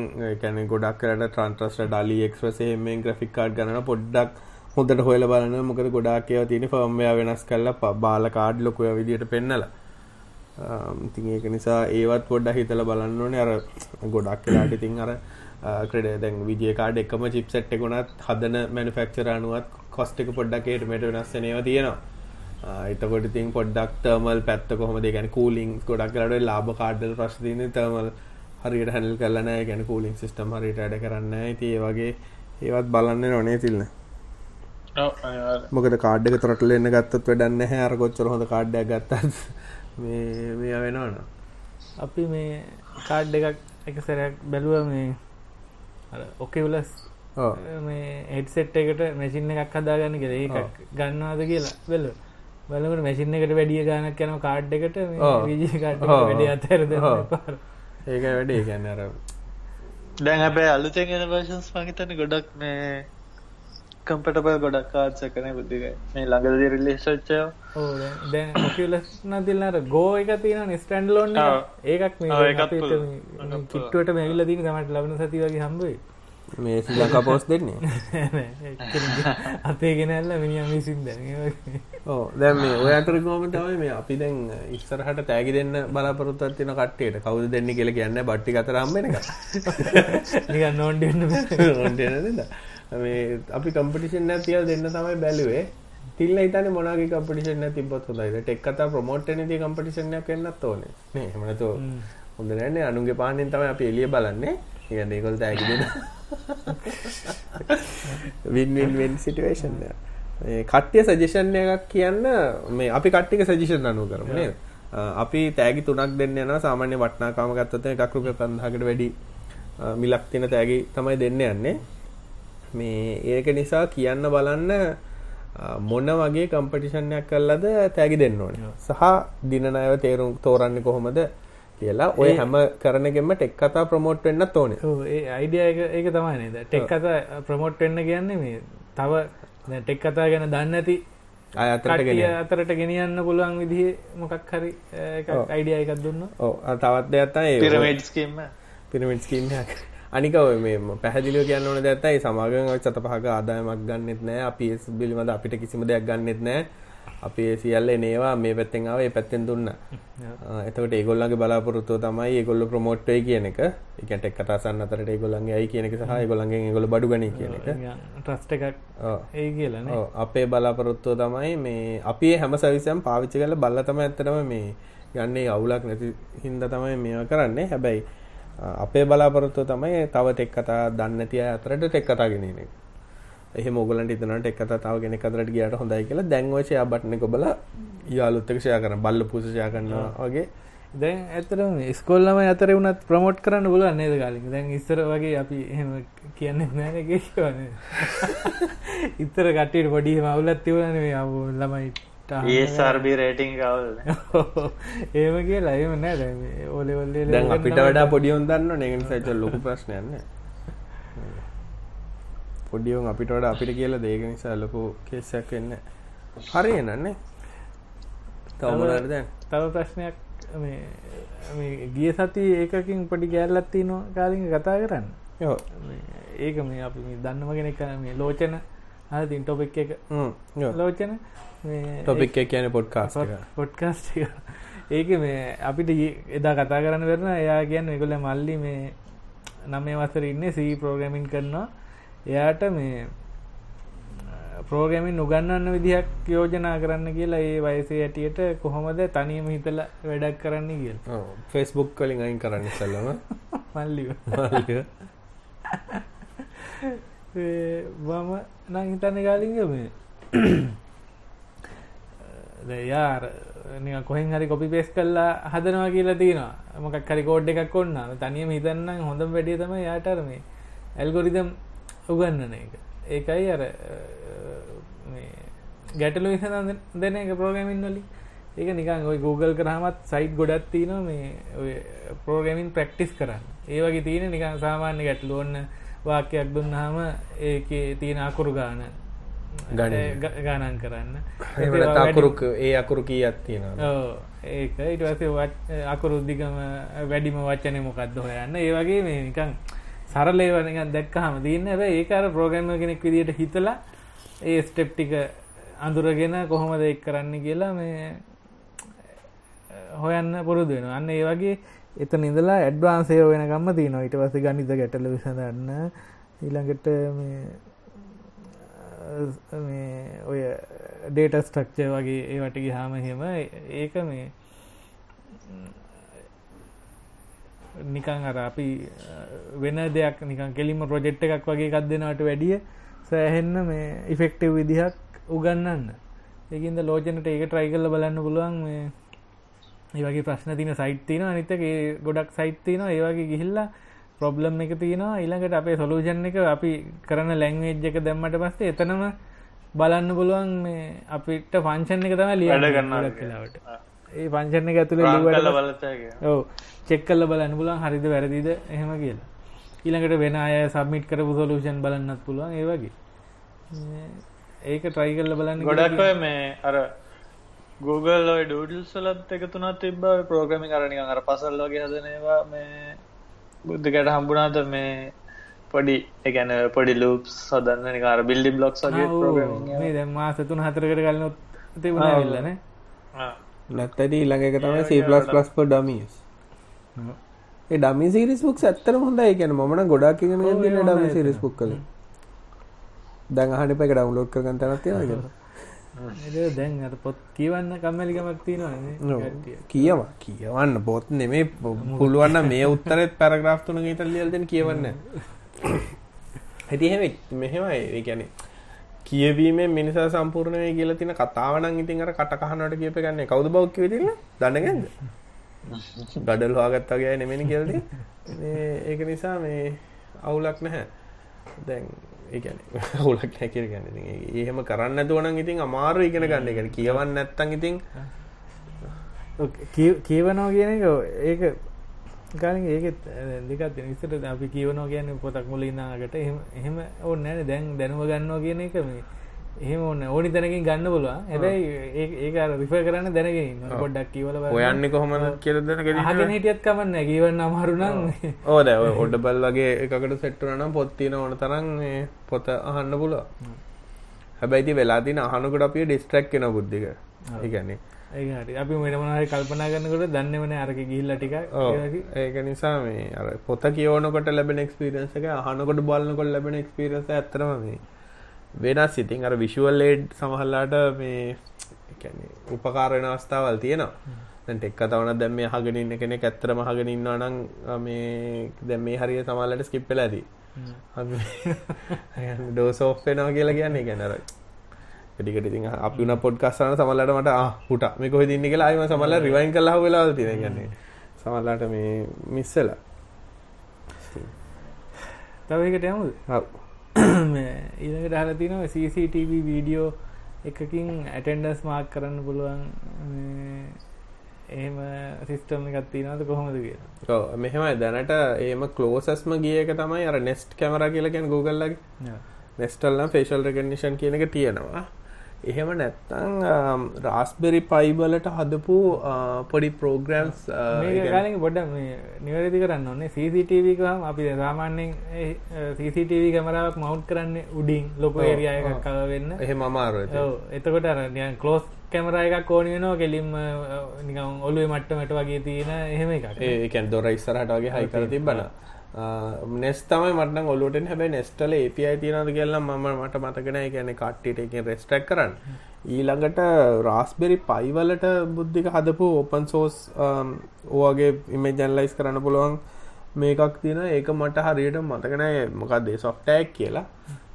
කැන ගොඩක් කරට ට්‍රන්ට්‍රස්ට ඩලි එක්ස්්‍රස එමෙන් ග්‍රෆික් කාඩ් ගන්න පොඩ්ඩක් හොඳට හොල බලන්න. මොකද ගොඩාකයව තියෙන ෆර්ම්මයා වෙනස් කල්ල බාල කාඩ් ලොකුය විදිට පෙන්නල. ඉතින් ඒක නිසා ඒවත් පොඩ්ඩ හිතල බලන්න ඕනේ. අර ගොඩක් කලාට ඉතින් අර ක්‍රඩ දැන් විජය කාඩ් එකම චිප්සට් එකුණත් හදන මැනිෆෙක්චර අනුවත් කොස්ට එක පොඩ්ඩක්ේට මට වෙනස්සනව තියෙනවා. එතකොට ඉතින් පොඩ්ඩක් තර්මල් පැත්ත කොහොම දෙගැන කූලිං ගොඩක් කරට ලාබ කාඩල් ප්‍රශ්තින තර්මල් හරියට හැල් කලන ගැන කූලිං සිිටම් හරිට අඩ කරන්න ඇති ඒ වගේ ඒවත් බලන්න නොනේ තිල්න්න මොකද කාඩ්ඩක තරටල එන්න ගත්තත් වැඩන්න හැර කොච්චර හොඳ කාඩ්ඩයක් ගත්තත් මේ මේ වෙනවන අපි මේ කාඩ් එකක් එක සැරයක් බැලුව මේ ඔකෙවලස් මේ හෙට්සෙට් එකට මැසින්න එකක් හදාගන්න කෙ එකක් ගන්නවාද කියලා බැලු බලකට මැසින්න එකට වැඩිය ගානක් යන කාඩ් එකට විජි කාඩ් වැඩ අතරද ඒක වැඩේ. ගැන්න අර දැන් අපේ අලුතෙන් එන වර්ෂන්ස් මහිතන ගොඩක් මේ කම්පටබල් ගොඩක් කාත්සකන බුද්ධික මේ ළඟද රිලේශච්චය දැන් ලස්න තිල්න්නට ගෝ එක තියෙන ස්ටන්ඩ් ලෝන්න ඒකක් මේ කිට්ටුවට මැවිල්ල තින තමට ලබන සති වගේ හම්බුවේ මේ ශ්‍රී ලංකා පෝස් දෙන්නේ? (laughs) (laughs) අපේ ගෙනල්ල මිනිියම් විසින් දැන ඕ දැන් මේ ඔය අතර ගෝම තමයි මේ අපි දැන් ඉස්සරහට තෑගි දෙන්න බලාපොරොත්තුවත් තියෙන කට්ටියට. කවුද දෙන්නේ කියලා කියන්නේ බට්ටි අතර හම්බෙන එක. (laughs) නිකන් නෝන්ඩන්න ඕන්ටනද මේ අපි කම්පිටිෂන් නැ තියල් දෙන්න තමයි බැලුවේ. තිල්ල හිතන මොනගේ කම්පිටිෂන් තිබොත් හොදයිද ටෙක් කතා ප්‍රමෝට් දී කම්පිටිෂන්යක් එන්නත් ඕනේ. නේ හමනතු හොඳ නැන්නේ අනුගේ පානෙන් තමයි අපි එලිය බලන්නේ කියන්න ඒකොල් තෑගි දෙන්න වින්වින්වෙන් සිටුවේෂන් කට්ටිය සජෂන් එකක් කියන්න මේ අපි කට්ටික සජිෂන් අනුව කරම නේද? අපි තෑගි තුනක් දෙන්න යන සාමාන්‍ය වටනාකාම ගත්තත එකක් රුපිය පන්දාහකට වැඩි මිලක් තියෙන තෑගි තමයි දෙන්න යන්නේ. මේ ඒක නිසා කියන්න බලන්න මොන වගේ කම්පටිෂන්යක් කල්ලද තෑගි දෙන්න ඕන. සහ දිනනයව තේරුම් තෝරන්න කොහොමද කියලා ඔය හැම කරනගෙම ටෙක් කතා ප්‍රමෝට් වෙන්න ඕන. ඒ අයිඩිය ඒක තමයි නේද? ටෙක් කතා ප්‍රමෝට් වෙන්න කියන්නේ මේ තව ටෙක් කතා ගැන දන්න ඇති අයතරට අතරට ගෙනියන්න. පුළුවන් විදිහ මොකක් හරි අයිඩිය එකක් දුන්න ඕ තවත් දෙයක්ත්තයි පිරමේඩ්ස්කීම පිරමිට් කීමයක් අනික ඔය මේ පැහැදිලිව කියන්න ඕන දැත්තයි සමාගම සත පහක ආදායමක් ගන්නෙත් නෑ අපි බිලිමද අපිට කිසිම දෙයක් ගන්නෙත් නෑ අපි සියල්ල නේවා මේ පැත්තෙන් ආව ඒ පැත්තෙන් දුන්න. එතකට ඒගොල්ලගේ බලාපොරොත්තුව තමයි ඒගොල්ල ප්‍රමෝට්ටයි කියන එක. එකට එක් කතාසන්න අතරට ඒගොල්ලන්ගේ අයි කියන එක සහ ගොල්ලන්ගේ ගොල බඩු ගන කියන එක. ට්‍රස්ට එකක් ඒ කියලන අපේ බලාපොරොත්තුව තමයි මේ අපේ හැම සවිසම් පාවිච්චි කල බල්ල තම ඇත්තටම මේ ගන්නේ අවුලක් නැති හින්ද තමයි මේ කරන්නේ. හැබැයි අපේ බලාපොරොත්තුව තමයි තව ටෙක් කතා දන්නතිය අතරට ටෙක් කතා ගෙනන එක එහෙම ඔයගලන්ට හිතනට එක තව කෙනෙක් අතරට ගියාට හොඳයි කියලා. දැන් ඔය ෂෙයා බටන් එක ඔබලා යාළුවොත් එක්ක ෂෙයා කරන බල්ල පූස ෂෙයා කරනවා වගේ. දැන් ඇත්තටම ඉස්කෝල් ළමයි අතරේ වුණත් ප්‍රොමෝට් කරන්න පුළුවන් නේද කාලින් දැන් ඉස්සර වගේ අපි එහෙම කියන්නේ නැහැ නේ කියන්නේ (laughs) ඉතර කට්ටියට පොඩි මවුලක් තිබුණානේ මේ ළමයිට ඒසර්බි රේටිං කවල් ඒම කියලා ඒම නෑ දැන් ඕලෙවල්ලේ දැන් අපිට වඩා පොඩියොන් දන්න නෙගෙන සයිච ලොකු ප්‍රශ්නයන්න පොඩියුන් අපිට වඩා අපිට කියලා දේක නිසා ලොකු කේසයක් වෙන්න හරි නන්නේ තවමට දැන්? තව ප්‍රශ්නයක් මේ ගිය සති ඒකකින් පොඩි ගෑල්ලත් තියනවා කාලින් කතා කරන්න. යෝ ඒක මේ අපි දන්නම කෙනෙක් මේ ලෝචන. හතින් ටොපෙක් එක. ලෝචන. ටොපික් කියන පොඩ්කාස් පොඩ්කාස්ට ඒක මේ අපිට එදා කතා කරන්න වෙරන එයා කියන්න එකොල මල්ලි මේ නමේ වසර ඉන්න සී ප්‍රෝග්‍රමින් කරනවා එයාට මේ ප්‍රෝගමින් උගන්නන්න විදිහක් යෝජනා කරන්න කියලා ඒ වයසේ ඇටියට කොහොමද තනියම හිතල වැඩක් කරන්න කියල්. ෆෙස්බුක් කලින් අයින් කරන්න සල්ලම (laughs) මල්ලි වම (laughs) නං හිතන්න කාලින්ග මේ (coughs) යාර කොහෙන් හරි කොපි පෙස් කල්ලා හදනවා කියලා තියනවා. මොකක් හරි කෝඩ් එකක් ඔන්න තනියම හිතන්න හොඳම් වැඩිය තම යාටර මේ ඇල්ගොරිදම් උගන්නන එක. ඒකයි අර ගැටලු විසඳ දෙන එක ප්‍රෝගමින් වලින්. ඒක නිකන් ඔයි Google කරහමත් සයිට් ගොඩත් තියන මේ ප්‍රෝගමින් ප්‍රක්ටිස් කරන්න. ඒ වගේ තියෙන නිකන් සාමාන්‍ය ගැටලු ඔන්න වාක්‍යයක් දුන්නාම ඒක තියෙන අකුරු ගාන ගානන් කරන්න. අකුරුක් ඒ අකුරු කීයක් තියෙනවා ඒක ඉට වසේ අකුරුද්ධිකම වැඩිම වචනය මොකක්ද හොයන්න? ඒ වගේ මේ නිකං සරලේ වනික දැක්කහම තියන්න. ඇබ ඒකාර ප්‍රෝග්‍රම්ම කෙනෙක් විදිට හිතලා ඒ ස්ටෙප් ටික අඳුරගෙන කොහොමද එක් කරන්න කියලා මේ හොයන්න පුරුදු වෙන අන්න ඒ වගේ එත නිදලා ඇඩ්වාන්සය වෙන ගම්ම තියනවා. ඉට පස ගනිත ගැටල විසඳන්න. ඊළඟට මේ ඔය ඩේට ස්ට්‍රක්චය වගේ ඒවට ගිහාම හෙම ඒක මේ නිකං අර අපි වෙන දෙයක් නිකන් කෙලිම ප්‍රොජෙක්් එකක් වගේ එකක් දෙනවට වැඩිය සෑහෙන්න මේ ඉෆෙක්ටව් විදිහක් උගන්නන්න. ඒකින්ද ලෝජනට ඒක ට්‍රයි කල්ල බලන්න පුළුවන් මේ ඒ වගේ ප්‍රශ්න තින සයිට් තින අනිතක ගොඩක් සයිට් තින ඒවගේ ගිහිල්ලා ප්‍රොබ්ලම් එක තියෙනවා. ඊළඟට අපේ සොලූෂන් එක අපි කරන ලැංවේජ් එක දැම්මට පස්සේ එතනම බලන්න පුළුවන් මේ අපිට පංචන් එක තම ලියන්න ගන්න කියලාවට ඒ පංචන එක ඇතුළ ලිවට ඔව චෙක් කල්ල බලන්න පුලන් හරිද වැරදිද එහෙම කියලා. ඊළඟට වෙන අය සබමිට් කරපු සොලූෂන් බලන්නත් පුළුවන් ඒ වගේ. ඒක ට්‍රයි කල්ල බලන්න ගොඩක් මේ අර Google ඔය ඩඩල් සලත් එක තුනත් තිබ ප්‍රෝග්‍රමි කරනි අර පසල් වගේ හදනවා මේ බුද්ධකට හම්බුනාත මේ පොඩි එකැන පොඩි ලූප් සදන්න නිකාර බිල්ඩි බ්ලොක්ස් වගේ programming මේ දැන් මාස තුන හතරකට කලින් තිබුණා ඇවිල්ලානේ ආ. නැත්තට ඊළඟ එක තමයි C++ for dummies ඒ ඩමි සිරිස් බුක් ඇත්තර හොඳයි. කියන මන ගොඩක් ඉගෙන ඔව්, ගෙන ඒ ඩමි. සිරිස් පුක් කල දැන් අහන එක ඩවන්ලෝඩ් කරගන්න තැනත් තියෙනවා (laughs) ඒක දැන් අර පොත් කියවන්න කම්මැලිකමක් තියෙනවා කියව කියවන්න. පොත් නෙමේ පුළුවන්න මේ උත්තරත් පැරග්‍රාෆ් තුන ඉතර ලියල් දෙන කියවන්න. ඇති එහෙම මෙහෙමයි. ඒ ගැන කියවීම මිනිසා සම්පූර්ණය කියල තින කතාවනන් ඉතින් අර කටකහනට කියප ගන්න. කවුද බෞක්්‍ය විදින්න දන්නගද ගඩල් හාගත්තාගේ නෙමෙන කියලද. ඒක නිසා මේ අවුලක් නැහැ. දැන් ඒගැන හුලක් නැකිර ගන්න එහෙම කරන්න දුවන ඉතින් අමාරු ඉගෙන ගන්න. ගැන කියවන්න නැත්තන් ඉතින් කියවනෝ කියන එක ඒක ගාලින් ඒකෙත් දෙකත් නිස්තට අපි කියවනෝ කියන පොතක් මුලින්නාගට එහෙම ඕන්න නෑන දැන් දැනුව ගන්නවා කියන එක මේ එහෙම ඕන්න ඕනි තැනකින් ගන්න පුළුව හැබැයි ඒක රිෆ කරන්න දැනගෙන පොඩ්ඩක් කියවල ඔයන්න කොහොම කියරදන හගෙන හිටියත් කමන්න කියවන්න අමාරුනම් ඕද ඔඩ බල් වගේ එකකට සෙට්ටරනම් පොත්තින ඕන තරන් පොත අහන්න පුලුව හැබැයිති වෙලාතින අහනකට අපිය ඩිස්ට්‍රක් කෙන බුද්ධික. ඒගැන්නේ ඒට අපි මෙටමනහරි කල්පනා කරනකොට දන්නවන අරක ගිල්ල ටික ඒක නිසා මේ අර පොත කියවනකොට ලැබෙන එක්ස්පිරන්ස එක අහනකොට බලන්නකොට ලැබෙන එක්ස්පිරස ඇතරම මේ වෙනස් සිතින් අර විශුවල් ලේඩ් සමහල්ලාට මේ එකැනේ උපකාරණ අවස්ථාවල් තියෙනවා. දැන්ට එක් තවන දැම් මේ හගෙනන්න කෙනෙ ඇත්තරම හගෙන ඉන්නවා නම් මේ දැම් මේ හරිය සමල්ලට ස්කිප්පල ඇදී ඩෝසෝෆ්ෙනවා කියලා කියන්නේ ගැනර ටිකට ති අපි පොඩ්කස්සන සමල්ලට මට හුට මේ කොහ දින්න කියලා? අයම සමල්ල රිවයින් කලා වෙලා තින ගන්නේ සමල්ලාට මේ මිස්සල තවකට යමුද? හව් (coughs) ඊළඟට හල තිනව CCTV වීඩියෝ එකකින් ඇටෙන්ඩස් මාක් කරන්න පුළුවන් එහෙම සිිස්ටම් එකත් තිනවද කොහොමද කියලා? මෙහෙමයි. දැනට ඒම කලෝසස්ම ගියක තමයි අර නෙස්ට් කැමර කියලකැන Googleලගේ නෙස්ටල්ලම් ෆේශල් රකනිෂන් කියන එක තියෙනවා එහෙම නැත්තං රාස්බෙරි පයිබලට හදපු පොඩි ප්‍රෝග්‍රම්ස් ගලින් බොඩ නිවැරදි කරන්න ඕන්නේ CCTVකම් අපි සාමාන්‍යෙන් CCTV කමරාවක් මවුට් කරන්න උඩින් ලොක ඒරිය එකක් කව වෙන්න. එහෙම අමාරුව එතකොට අර කලෝස් කැමර එකක් ඕනි වෙනවා කෙලින්ම නිකම් ඔලුවේ මට්ටමට වගේ තියෙන එහෙම එකක්. ඒකැන් දොර ඉස්සරහට වගේ හයි කර තිබන නෙස් තමයි මට ඔලුට හැබයි නෙස්ටල API තියනද කියලා මම මට මතකෙන ගැන කට්ටිට එක රෙස්ටක් කරන්න. ඊළඟට රාස්බෙරි පයිවලට බුද්ධික හදපු ඕපන් සෝස් ඕගේ ඉමජැන්ලයිස් කරන්න පුළුවන් මේකක් තින ඒක මට හරියට මතකන මොකක්දේ සොෆ්ටෑක් කියලා.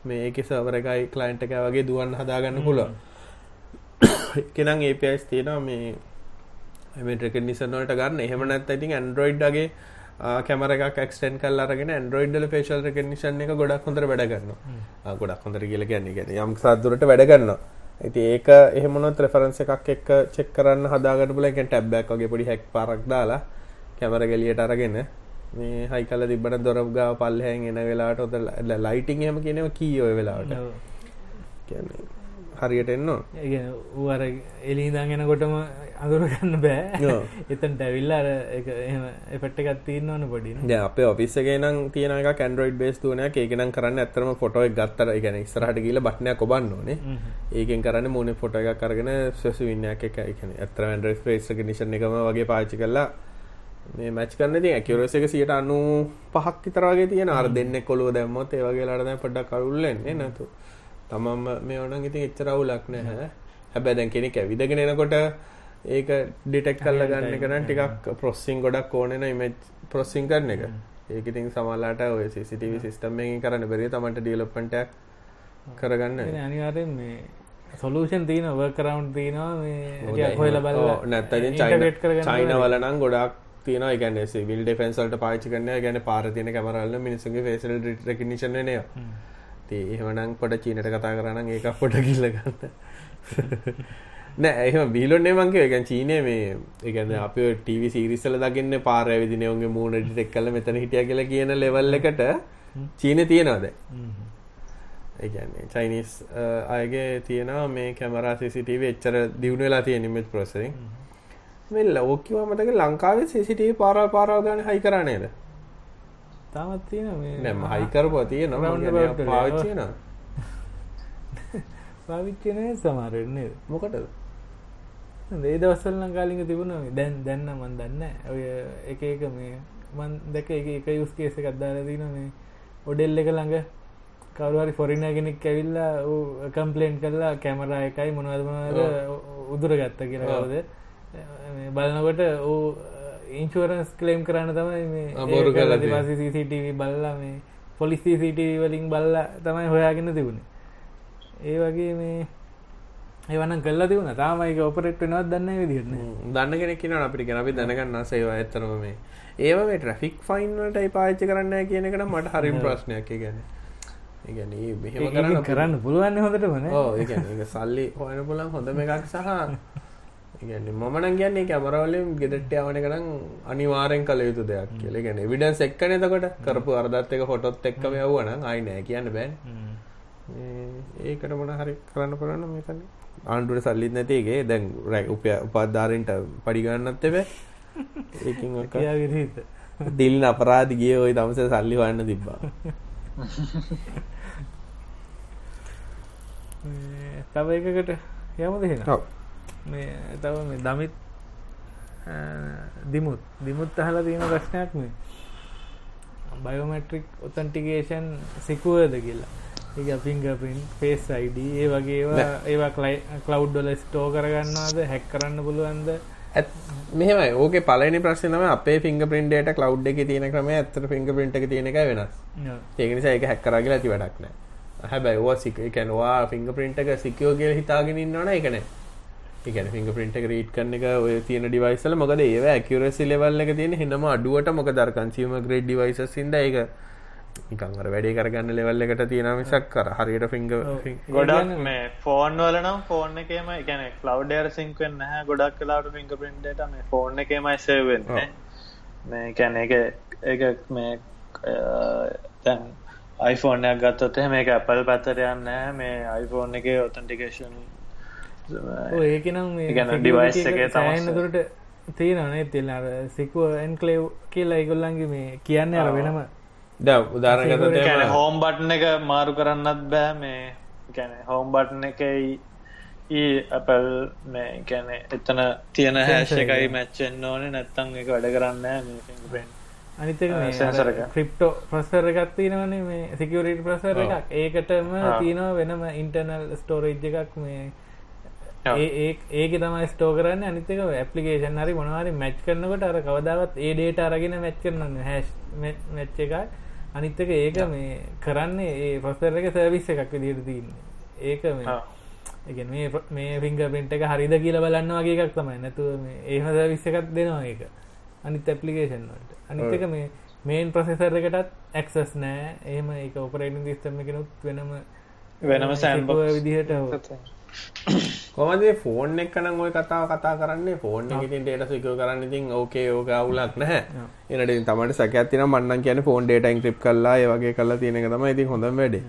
මේක සවර එකයි කලයින්ට එක වගේ දුවන් හදාගන්න පුළුවන්. කෙනම් ඒපස් තියෙනවා. මේ එමටක නිසනොට ගන්න. එහෙම නැත් ඇතින් ඇන්ඩරෝයිඩ්ගේ කැමර ක්ස්ටන් කල් අරගෙන ඇන්ඩරෝයිඩ්ල ෆේශල් රකනිශන් එක ගොඩක් හොඳර වැඩගන්න ගොඩක් හොඳර කියල ගැන්න ගැන යම් සාදුරට වැඩගන්න ඇති ඒක එහෙමනොත් රෙෆරන්ස එකක් එක් චෙක් කරන්න හදාගට බල එක ටැබ්බැක් වගේ පොඩි හැක් පරක් දාලා කැමර ගෙලියට අරගෙන මේ හයි කල තිබට දොරගා පල්හැන් එන වෙලාට ඔොද ලයිටිං හෙම කියනව කී ඔය වෙලාවට හරියට එන්නවා අර එලිහිදගෙන කොටම අඳුරගන්න බෑ. එතන් ටැවිල්ලාර එපට් එකත් තියන්න ඕන පොඩි ද අප ඔෆිස්සගේ නම් තියන කන්ඩරෝයිඩ් බේස් තුන ඒකනම් කරන්න ඇතරම ෆොටෝ ගත්තර ගැන ස්රහට කියල බට්නය කොබන්න ඕනේ. ඒකෙන් කරන්න මුණ ෆොට එකක් කරගෙන සෙසු වින්නයක් එක එකන ඇතර ඇන්ඩරස් පේසක නිශන එකම වගේ පාචි කල්ලා මේ මච් කරන්න ති ඇකරස එක සියට අනු පහක් විතරගේ තියෙන අර දෙන්න කොළුව දැම්මොත් ඒවගේ ලඩන පොඩ්ඩක් කරුල්ලෙන්නේ නැතු තමම මේ ඕන ඉතින් එච්චරවුලක් නැහැ. හැබැ දැන් කෙනෙ ඇවිදගෙන එනකොට ඒක ඩිටෙක් කල්ල ගන්න කරන ටිකක් ප්‍රොස්සිං ගොඩක් ඕනෙන ඉමච් ප්‍රොස්සිං කරන එක. ඒකඉතින් සමල්ලාට ඔය සිටව සිස්ටම්මකින් කරන්න බැරි තමට ඩියලොප්පට කරගන්න? අනිවාරෙන් මේ සොලූෂන් තියන වර්කරවන්් තියනවා මේ හොල බල නැත්තතින් චයිනවලනම් ගොඩක් තියන ගැන විල් ඩෙෆන්සල්ට පාචි කරන්න ගැන පාරතියන කමරල්ල මිනිසුගේ ෆේසල් රකිනිශන නය එහෙමනං පොට චීනට කතා කරන්න ඒක පොට කිල්ලගන්න නෑ එහම බිලොන්නේ මංගේ ගැන් චීනය මේ එකන අප ටව සිරිසල දකින්න පාර විදිනයවගේ මූුණ ටික් කල මෙතන හිටිය කියලා කියන ලෙවල් එකට චීන තියෙනවාද ඒගැන්නේ චයිනිස් අයගේ තියෙනවා මේ කැමරා සිසිටව එච්චර දියුණු වෙලා තියෙන නිමත් ප්‍රසරින් මෙ ලෝකව මතක ලංකාවේ සිසිටව පාරල් පාරාව ගන හයි කරනේද තාමත් තියෙන මේ නැම හයිකරපුවා තියෙනවා. මම කියන්නේ about පාවිච්චි වෙනවා. (laughs) පාවිච්චන සමාරන්නේ මොකටද? ඒ දවස්සල් ලංකාලික තිබුණ දැන් දැන්න මන් දන්න ඔය එක එක මේ මන් දැක එක එක යුස් කේස එකක්දාල තින මේ ඔඩෙල් එක ළඟ. කවරුහරි ෆොරින කෙනෙක් ඇවිල්ලා කම්පලේන්් කරලා කැමරා එකයි මොනවදමද උදුර ගත්ත කියලාවද බලනකොට ඕ ඉන්ශුවරන්ස් කලේම් කරන්න තමයි මේ බොරු පස CCTV බල්ලා මේ පොලිස් CCTV වලින් බල්ලා තමයි හොයාගෙන තිබුණේ. ඒ වගේ මේ ඒවන කල්ල තිවුණ තාමයික ඔපරෙට් වෙනවත් දන්න විදිරන දන්න කෙනෙක් කියන අපිට ගැන අපි දැනගන්න සේවා ඇතරම මේ. ඒව මේ ට්‍රෆික් ෆයින්වලට පාච්චි කරන්න කියන එකට මට හරිම් ප්‍රශ්නයක්. ගැන මෙහෙම කරන්න පුළුවන් හොඳට වන ඒ සල්ලි හොයන පුලන් හොඳම එකක් සහ ඉගන්න මමන කියන්නේ කැමරවලින් ගෙදට යවන කරම් අනිවාරෙන් කළ යුතු දෙයක් කියල. ගැන විඩන්ස් එක්කන එතකොට. කරපු අර්දත් එක හොටොත් එක්කම යවන අයි නෑ කියන්න බෑන්. ඒකට මොන හරි කරන්න කරන්න මේකන. ආණ්ඩුවට සල්ලිත් නැතිගේ දැන් රැ උපය උපාධාරෙන්ට පඩිගන්නත් එබ ඒකින් (laughs) විරහිත දිල්න අපරාධ ගිය ඔයි තමස සල්ලි වන්න තිබ්බා. (laughs) තව එකකට යමද හෙන මේ තව මේ දමිත් දිමුත්. දිමුත් අහලා තියෙන ප්‍රශ්නයක් මේ. බයෝමට්‍රික් ඔතන්ටිකේෂන් සිකුවද කියලා. ඒ පිංගපින් ෆේස් අයිඩ ඒ වගේ ඒවා ඒවා කලයි කලව්ඩ්ඩොල ස්ටෝ කරගන්නවාද හැක් කරන්න පුළුවන්ද? මෙහම ඕක පලනි ප්‍රශ්නම අපේ ෆිංග පින්ටේට කලව් එක තියෙන ක්‍රම ඇතර ෆිංග පින්ට එක තියෙන එක වෙනස්. ඒකනිසා එක හැක්කරගල ඇති වැඩක්න හැබැයි ඕ සික කැනවා ෆිංග පින්ට එක සිකෝ කියල හිතාගෙන ඉන්නවන එකන එකන ෆිංග පින්ට එක රීට් කන්න එක ඔය තියෙන ඩිවයිසල මොකද ඒව ඇකරසි ලෙවල්ල එක තියෙන හෙනම අඩුවට මොක දර්කන්සීම ග්‍රේඩ් ඩිවයිස සිද එක නිකංර වැඩේ කරගන්න ලෙවල් එකට තියෙන මිසක් කර හරියට ෆිංග ගොඩක් මේ ෆෝන් වල නම් ෆෝන් එකම ගැන කලව්ඩර් සිංකෙන් නැහැ. ගොඩක් කලාට ෆිංග පින්ට මේ ෆෝන් එකමයි සේවෙන්න මේ කැන එක එක මේ තැන් iPhoneෆෝනයක් ගත්තොත් මේ ඇපල් පැත්තර යන්න මේ iPhone එක ඔතන්ටිකේෂන් ඒකනම් ඩිවයිස් එක තමන්නතුරට තියෙනනේ තිල් සිකුව එන්කලේව් කියලා ඉගොල්ලන්ගේ මේ කියන්න අර වෙනම ද උදාරගත හෝම් බට්න එක මාරු කරන්නත් බෑ මේ ගැන හෝම් බට්න එකයි ඒ අපල් මේ ගැන එතන තියෙන හැෂ එකයි මැච්චෙන් ඕන නැත්තං එක වැඩ කරන්න මේ අනිතක සැසරක ක්‍රිප්ටෝ ප්‍රසර එකක් තියෙනවනේ මේ සිකවරට ප්‍රසර එකක්. ඒකටම තියෙනවා වෙනම ඉන්ටර්නල් ස්ටෝරේජ් එකක් මේ ඒ ඒක තමයි ස්ටෝ කරන්න. අනිතක ඇපලිකේෂන් හරි මොනවාරි මැච් කරනකට අර කවදාවත් ඒ ඩේට අරගෙන මැච් කරන්න හැස් මැච්ච එකයි අනිත්තක ඒක මේ කරන්නේ ඒ ප්‍රසර එක සර්විස් එකක් විදිට තින්නේ ඒක මේ මේ මේ පිංග පින්ට එක හරිද කියල බලන්න වගේ එකක් තමයි. නැතුව මේ ඒහ සර්විස් එකක් දෙනවා ඒක. අනිත් ඇපලිකේෂන් වලට. අනිතක මේ මේන් ප්‍රසෙසර් එකටත් ඇක්සස් නෑ එහෙම ඒක ඔපරේටින් සිස්ටම් එකනුත් වෙනම වෙනම සෑම්බ විදිහට කොමදේ ෆෝන් එක්කනම් ඔය කතාව කතා කරන්නේ? ෆෝන් ඉතින් ඩේට සිකෝ කරන්න ඉතින් ඕකේ ඕක අවුලක් නැහැ. එනට තමට සැකඇතින මන්නන් කියන ෆෝන් ඩේට ඉන්ක්‍රිප් කල්ලා ඒවගේ කල්ලා තියෙන තම ඉතින් හොඳ වැඩේ.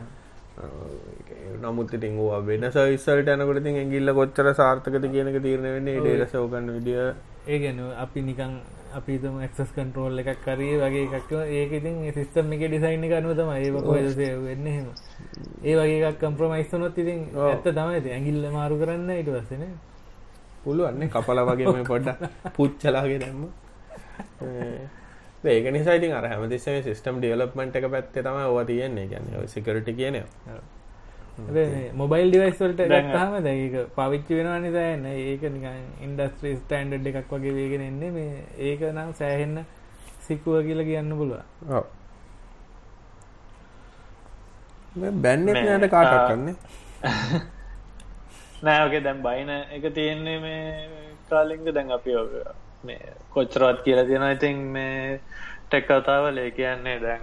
නමුත් ඉතින් ඕ වෙන සවිස්සල්ට යනකොට ඉතින් ඇගිල්ල කොච්චර සාර්ථකත කියනක තීරණ වෙන්නේ. ඩේට සෝගන්න විදිිය. ඒ ගැන අපි නිකං අපිතම එක්සස් කන්ට්‍රෝල් එකක් කරේ වගේ එකක් ඒක ඉතින් සිස්ටම් එක ඩිසයින් අනුව තම ඒ කොදසේ වෙන්න හෙම ඒ වගේ කම්ප්‍රමයිස්තනොත් ඉතින් ඇත්ත තමයි ඇගිල්ල මාරු කරන්න ඉට වස්සන පුළුවන්න කපල වගේ පොඩ්ඩ පුච්චලාගේ දැම්ම. (laughs) ඒක නිසා ඉතින් අර හැමතිස්සේ සිස්ටම් ඩියලප්මට එක පැත්තේ තම ඕව තියෙන්නේ. ගැන්න සිකරට කියනවා මොබයිල් ඩිවයිස්වලට ගත්තාම දැක පවිච්චි වෙනවා නිසායන්න ඒක නිකන් ඉන්ඩස්ට්‍රී ස්ටන්ඩ් එකක් වගේ වේගෙන එන්නේ. මේ ඒක නම් සෑහෙන්න සිකුව කියල කියන්න පුළුව බැන්න නට කාටක් කන්නේ (laughs) නෑෝකේ දැම් බයින එක තියෙන්නේ මේ කාලිංග. දැන් අපි මේ කොච්චරවත් කියලා තියෙන ඉතින් මේ ටෙක් කතාවල ඒ කියන්නේ දැන්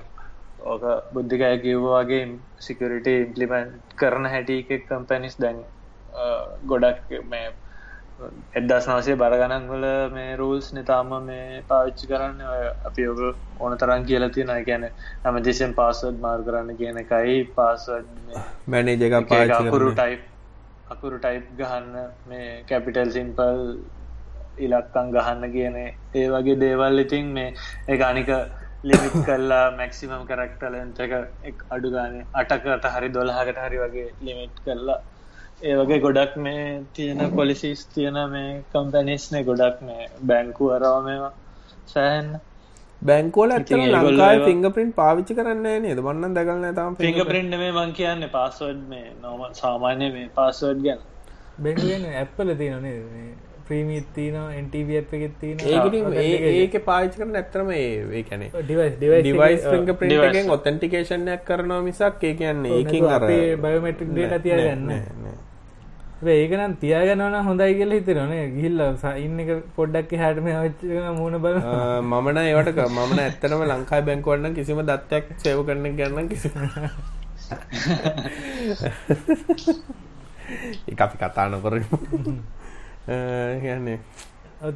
ඕක බුද්ධිකය කිව්වාගේ සිකරිට ඉම්පලිමෙන්ට් කරන හැටි එක කම්පැනිස් දැන් ගොඩක් මේ එදස් නවසේ බරගණන්වල මේ රූල්ස් නිතාම මේ පාවිච්චි කරන්න අපි ඔක ඕන තරන් කියල තියෙන ගැන නම දෙසෙන් පාසුවඩ් මාර් කරන්න කියන එකයි පාසුවඩ් මැනේජ එක අකුරු ටයිප් අකුරු ටයිප් ගහන්න මේ කැපිටල් සිම්පල් ඉලක්කං ගහන්න කියන ඒ වගේ දේවල්. ඉතින් මේ ඒ අනික ලිමිත් කල්ලා මැක්සිමම් කරක්ටලන්ට එක අඩු ගාන අටකට හරි දොළහකට හරි වගේ ලිමිට් කරලා. ඒ වගේ ගොඩක් මේ තියෙන පොලිසිස් තියෙන මේ කම්පැනිස්නේ ගොඩක් මේ බැංකු අරව මේවා සෑහන්න. බැංකෝල ලංකායි ෆිංග පින්ට පාවිච්චි කරන්න නේද? වන්න දගලන තම පිංග පින්ඩ මේ මං කියන්න පාස්වඩ් මේ නොම සාමාන්‍ය මේ පාස්වඩ් ගැන. බැංගුවෙන් ඇප්පල තියෙනනේ ප්‍රීමීත් තියන එන්ටව අප් එකෙත් තියෙන ඒක ඒක පාචි කරන ඇත්තරම ඒ කැනෙ ඩිවයිස්. පින්ටගෙන් ඔතන්ටිකේෂන්යක් කරනවා මිසක් ඒ කියන්නේ ඒකින් අර බයෝමට්‍රික් ඩේට තියගන්න. ඒකනම් තියාගනවන හොඳයි කියල හිතරනේ ගිල්ල එක පොඩ්ඩක් හැටම හච්චන මුණ බල මමන ඒවට මන ඇත්තනම ලංකායි බැංකුවන්න කිසිම දත්තයක් සේව කරන ගන්න කිසි (laughs) (laughs) ඒ අපි කතා නොකර කියන්නේ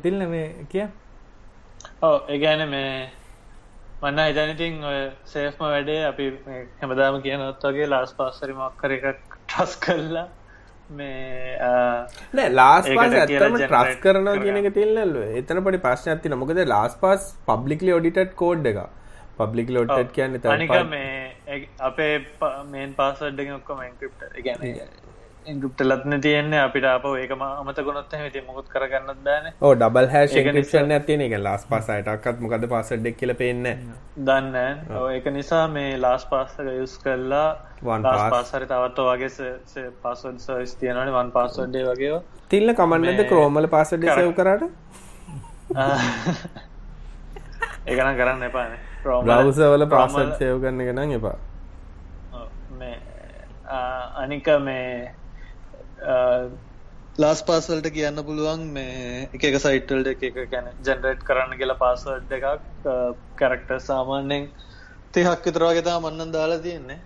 තිල්න මේ කිය ඕ ඒගැන මේ මන්න හිතනඉතින් ඔය සේෆ්ම වැඩේ අපි හැමදාම කියනොත් වගේ ලාස් පාස්සරි මක්කර එකක් ටස් කල්ලා මේ ලාස් පාස් generate ට්‍රස් කරනවා කරගන්න. කියන එක තිල්නල්ල එතන පඩි ප්‍රශ්නයක් තින මොකද last pass publicly audited code එක පබ්ලික් ලොට් කියන්න අනික මේ අපේ මේන් පාසඩ්ඩ ඔක්කොම එන්ක්‍රප්ට ගැන ඉංගුප්ට ලත්න තියෙන්නේ අපිට අප ඒකම අමතකුණොත් ති මොකුත් කරගන්නත් බෑන. ඕ ඩබල් හැ ශක්ෂන් ඇතින එක. ලාස් පාසයිටක්ත් මොකද පාසඩ්ඩක් කියල පෙන්න දන්න ඒක නිසා මේ ලාස් පාස්සක යුස් කරලා pass. පාසරි තවත් වගේ පස්සඩ සර්ස් තියෙනවන වන් පාසඩ්ඩේ වගේ තිල්ල කමන්නද ක්‍රෝමල පාසඩ සෙව් කරට? ඒකන කරන්න එපාන බ්‍රවසවල පාසට් සයව කරන්න එක නම් එපා. අනික මේ ලාස් පාසල්ට කියන්න පුළුවන් මේ එක එක සයිටල්ට එක එක ගැන ජෙනරේට් කරන්න කියලා පාසඩ් එකක් කැරක්ටර් සාමාන්‍යෙන් තිහක් විතරවාගෙතා මන්නන් දාලා තියෙන්නේ.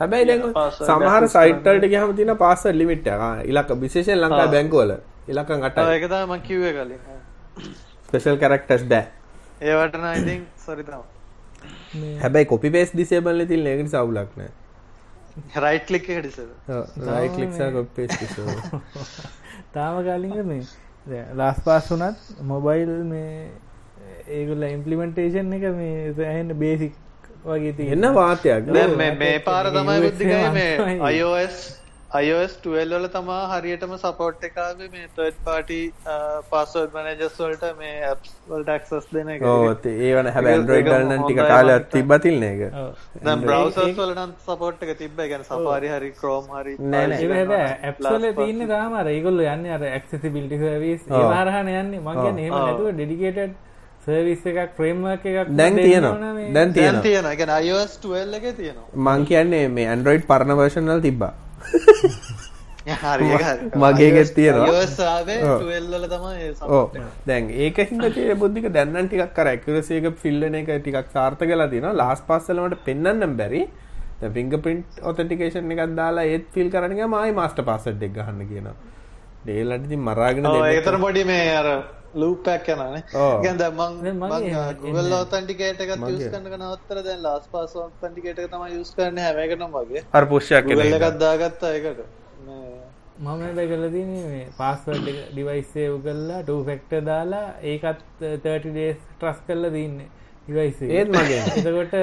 හැබැයි දැන් සමහර access සයිටල්ට ගහම තින පාස ලිමිට් ඉලක් විශේෂෙන් ලංකා ආ. බැංකෝල ඉලකන් අට ඒකතා මං කිව්ව කලින්. ස්පෙෂල් කරක්ටස් දෑ ඒවටන ඉතින් සරිතම හැබැයි කොපි පේස් දිසේබල්ල තිල් ඒකට සවුලක්න රයිට් ලික් ඩිස රයිකලික්සා කොප්පේස් තාම කාලිග මේ ලාස් පාස් වනත් මොබයිල් මේ ඒගුල්ල ඉම්පලිමෙන්ටේෂන් එක මේ සෑහෙන්ට බේසික් වගේ තිය එන්න වාතයක්. මේ මේ පාර තමයි මේ (laughs) තමයි. iOS iOS 12 වල තමා හරියටම සපෝට් එක ආවේ මේ third party password managers වලට මේ apps වලට access දෙන එක. ඕත ඒවන හැබ ඒක- ඇන්ඩරෝයිඩ් ඒක ගන්න ටික කාලයක් මට. තිබ්බතිල්න එක දැන් browsers වල නම් support එක තිබ්බ. ඒ කියන්නේ Safari හරි Chrome හරි නෑ, නෑ. ඒ ඇප්සල තියන්න තාමර ඒගොල්ල යන්න අර ඇක්සිබිලිටි සර්විස් ඒවාරහන යන්න මගේන ඒම ඔව්. නැතුව ඩෙඩිකේටඩ් සර්විස් එකක් ෆ්‍රේම්වක් එකක් දැන් තියෙනවා මේ. දැන් දැන් තියෙන තියෙනවා. ඒ කියන්නේ iOS 12 එකේ තියෙනවා. මං කියන්නේ මේ ඇන්ඩරෝයිඩ් පරණ වර්ෂනල් තිබ්බා මගේකෙත් තියෙනවා. iOS ආවේ ඔව්. 12 වල තමයි ඒ ඕ. දැන් ඒක හිද බුද්ධික දැන්නන් ටිකක් කර ඇකරසේක ෆිල්ලන එක ටිකක් සාර්ථ කලා තින ලාස් පස්සලමට පෙන්න්නම් බැරි ෆිංග පින්ට් ඔතටිකේෂන් එකක් දාලා ඒත් ෆිල් කරනක මයි මස්ට පස්සට් එක් ගහන්න කියන ඩේලටති මරාගෙන ඒතර පොඩි මේ අර ලූප් එකක් යනවානේ. ඔව්. ඒ කියන්නේ දැන් මං authenticator එකත් මගේ. use කරනක නවත්තලා දැන් last pass authenticator එක තමයි use කරන්නේ හැම එකටම වගේ. හර පුෂ්යක් Google එකක් දාගත්තා ඒකට. මේ මම තින මේ පාස්වඩ් ඩිවයිස්සේව් කරලා ටූ ෆෙක්ට දාලා ඒකත් 30 ඩේස් ට්‍රස් කරලා ඩිවයිසේ ඒත් මගේ එතකොට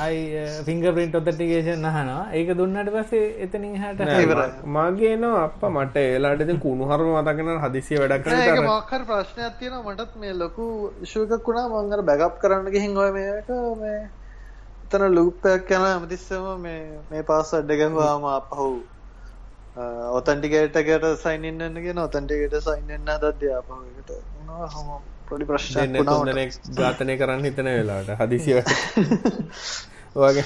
අයි ෆිංග පින්ට ඔතටිකේෂන් අහනවා. ඒක දුන්නට පස්සේ එතනින් හට ඉවරයි. මගේ නවා අප මට ඒලාට කුණු හරම මතකන හදිසිය වැඩක් නෑ, ඒක කර මොකක් හරි ප්‍රශ්නයක් තියෙනවා. මටත් මේ ලොකු issue එකක් වුණා. මම අර බෑකප් කරන්න ගිහින් ඔය මේක මේ එතන ලූප් එකක් යනවා හැමතිස්සෙම මේ මේ password එක ගහුවාම අපහු ඔතන්ටිකේට් එකට sign in වෙන්න කියන ඔතන්ටිකේට් sign in හදද්දී ආපහු ඒකට මොනවා හම පොඩි මට. තුන්දෙනෙක් ඝාතනය කරන්න හිතන වෙලාට හදිසිය වගේ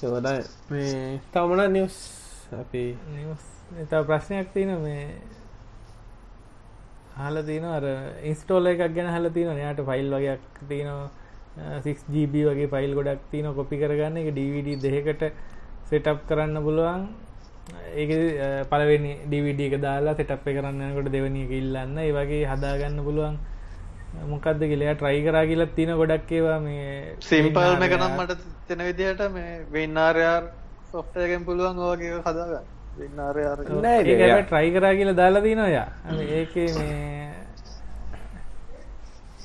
සෝදයි මේ තමන නිවස් අපි එතා ප්‍රශ්නයක් තියෙන මේ හල තින අර ඉස්ටෝල එකක් ගැන හල තින යාට ෆයිල් වගේක් තියනවා. 6GB වගේ ෆයිල් ගොඩක් තියන කොපි කරගන්න එක. DVD දෙකට සෙටප් කරන්න පුළුවන් ඒක පලවෙනි DVD එක දාලා සෙටප් කරන්නකොට දෙවනි එක ඉල්ලන්න. ඒ වගේ හදාගන්න පුළුවන්. මොකක්ද කියලයා ට්‍රයි කරා කියලත් තින ගොඩක් ඒවා මේ සිම්පල් එක නම් මට තෙන විදිහට මේ software එකෙන් පුළුවන් ඔය වගේ එකක් හදාගන්න. ඒක ට්‍රයි කරා කියලා දාලා තිනොයා ඒක මේ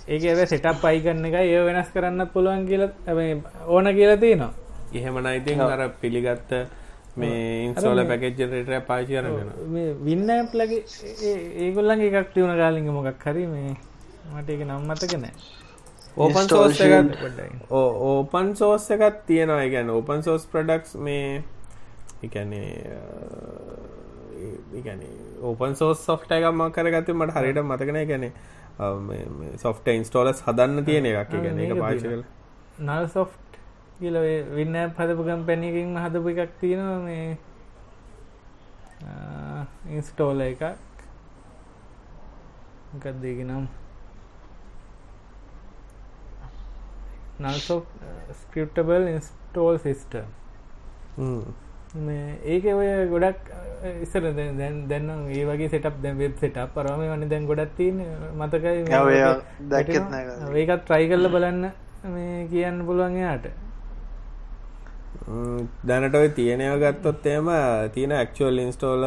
ඒක ඇ සෙටප් පයි කරන්න එක ඒ වෙනස් කරන්න පුළුවන් කියල ඕන කියලා තියෙනවා. එහෙම නයිතින් අර පිළිගත්ත මේ ඉන්සෝල පැකෙජ්ජරට පාචි කරගෙන වින්න ලගේ ඒගොල්ලන්ගේ එකක් තිවුණ කාලිග මොකක් හරි මේ මට එක නම්මතක නෑ. ඕපන් සෝස් ඕපන් සෝස් එකත් තියෙනවා. ගැන ඕපන් සෝස් ප්‍රඩක්ස් මේ එකනේ ඕපන් සෝස් සොෆ්ට එකම කරගත මට හරිට මතකන ගැන සොෆ්ට ඉන්ස්ටෝලස් හදන්න තියෙන එකක්. ගැන එක පාශ කල නල් සොෆ් කියල වින්න පදපුගම් පැණකින් හදපු එකක් තියෙනවා මේ ඉන්ස්ටෝල එකක්. එකත් දෙගෙනම් නල්සෝ ස්ක්‍රප්ටබල් ඉන්ස්ටෝල් සිිස්ටම් ඒක ඔය ගොඩක් ඉස්සර දැන් දැන්න ඒ වගේ සටප් දැන් වෙබ් සට පරම වන දැන් ගොඩත් තින මතකයි ඒකත් ට්‍රයි කල්ල බලන්න මේ කියන්න පුළුවන් යාට දැනට ඔය තියෙනව ගත්තොත් එම තියෙන ඇක්චුවල් ඉන්ස්ටෝල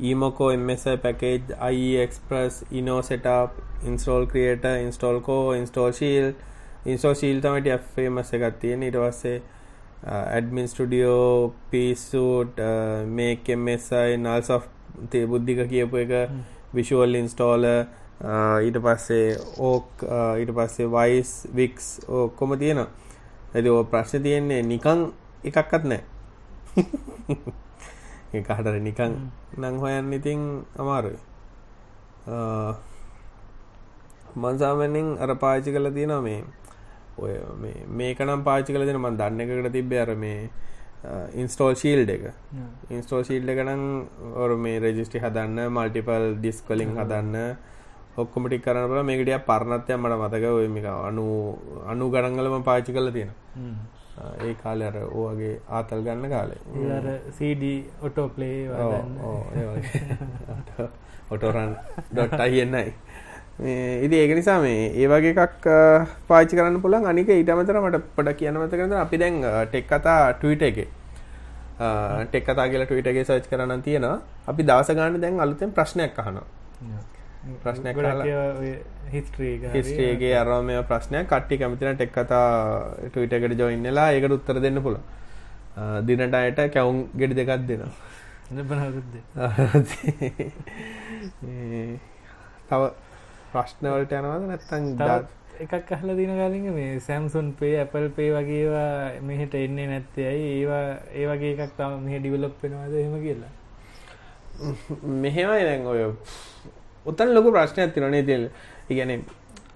ඊමකෝ එමSI පැකේජ් අයික්ස්ප්‍රස් ඉනෝ සටප් ඉන්ස්ටෝල් ක්‍රියට ඉන්ස්ටෝල්කෝ ඉන්ස්ටෝල් ශීල් ඉන්ස්ටෝ ශීල් තමට ෆේමස් එකත් තියෙන ඉට වස්සේ ඇඩමින් ස්ටඩියෝ පිසුට් මේක එමSI නල් සොෆ් තේ බුද්ධික කියපු එක විශුවල් ඉන්ස්ටෝල ඊට පස්සේ ඕක් ඊට පස්සේ වයිස් වික්ස් ඔක්කොම තියෙන ඇති ඕ ප්‍රශ්න තියෙන්නේ නිකං එකක්කත් නෑ එකහටර (laughs) නිකං නං හොයන්න ඉතින් අමාරුයි. මන්සාමෙන්ෙන් අර පාචි කල තියෙනවා මේ ඔය මේකනම් පාචි කල දෙන මන් දන්න එකට තිබ්බ අර මේ ඉන්ස්ටෝල් ශීල්ඩ එක. ඉන්ස්ටෝල් ශීල්ඩ එකනම් ඔර මේ රෙජිස්ටි හදන්න මල්ටිපල් ඩිස්කලින් හදන්න ඔක්කොමටි කරන බල මේකටිය පරණත්ය මට මතක ඔය මේක අනු අනු ගඩංගලම පාචි කල තියෙන ඒ කාලය අර ඕගේ ආතල් ගන්න කාලේ. සඩ ඔටෝපලේ ඔටෝරන් ඩොට් අයිෙන්න්නයි ඉදි ඒක නිසා මේ ඒ වගේ එකක් පාචි කරන්න පුළන් අනික ඊට අමතර මට පොඩ කියනමත කරන අපි දැන් ටෙක් කතා ටවිට එක. ටෙක් කතා කියලා ටවිට එක සර්ච් කරන්න තියෙනවා. අපි දවස ගන්න දැන් අලුතෙන් ප්‍රශ්නයක් අහනවා ප්‍රශ්නයක් හිස්ට්‍රේගේ අරම ප්‍රශ්නයක්. කට්ටි කැමතින ටෙක් කතා ටවිට එකට ජොයින්නලා ඒකට උත්තර දෙන්න පුළ දිනට අයට කැවුම් ගෙඩි දෙකක් දෙනවා. (laughs) තව ප්‍රශ්නවලට යනවද නැත්තං එකක් අහල දින ගලින් මේ සැම්සුන් පේ ඇපල් පේ වගේවා මෙහෙට එන්නේ නැත්තේ ඇයි? ඒවා ඒ වගේ එකක් තම මෙහ ඩිවලොප් වෙනවාද එහෙම කියලා? මෙහෙමයි දැන් ඔය උතන් ලොකු ප්‍රශ්නයක් තිරනේ තිල් ඉගැන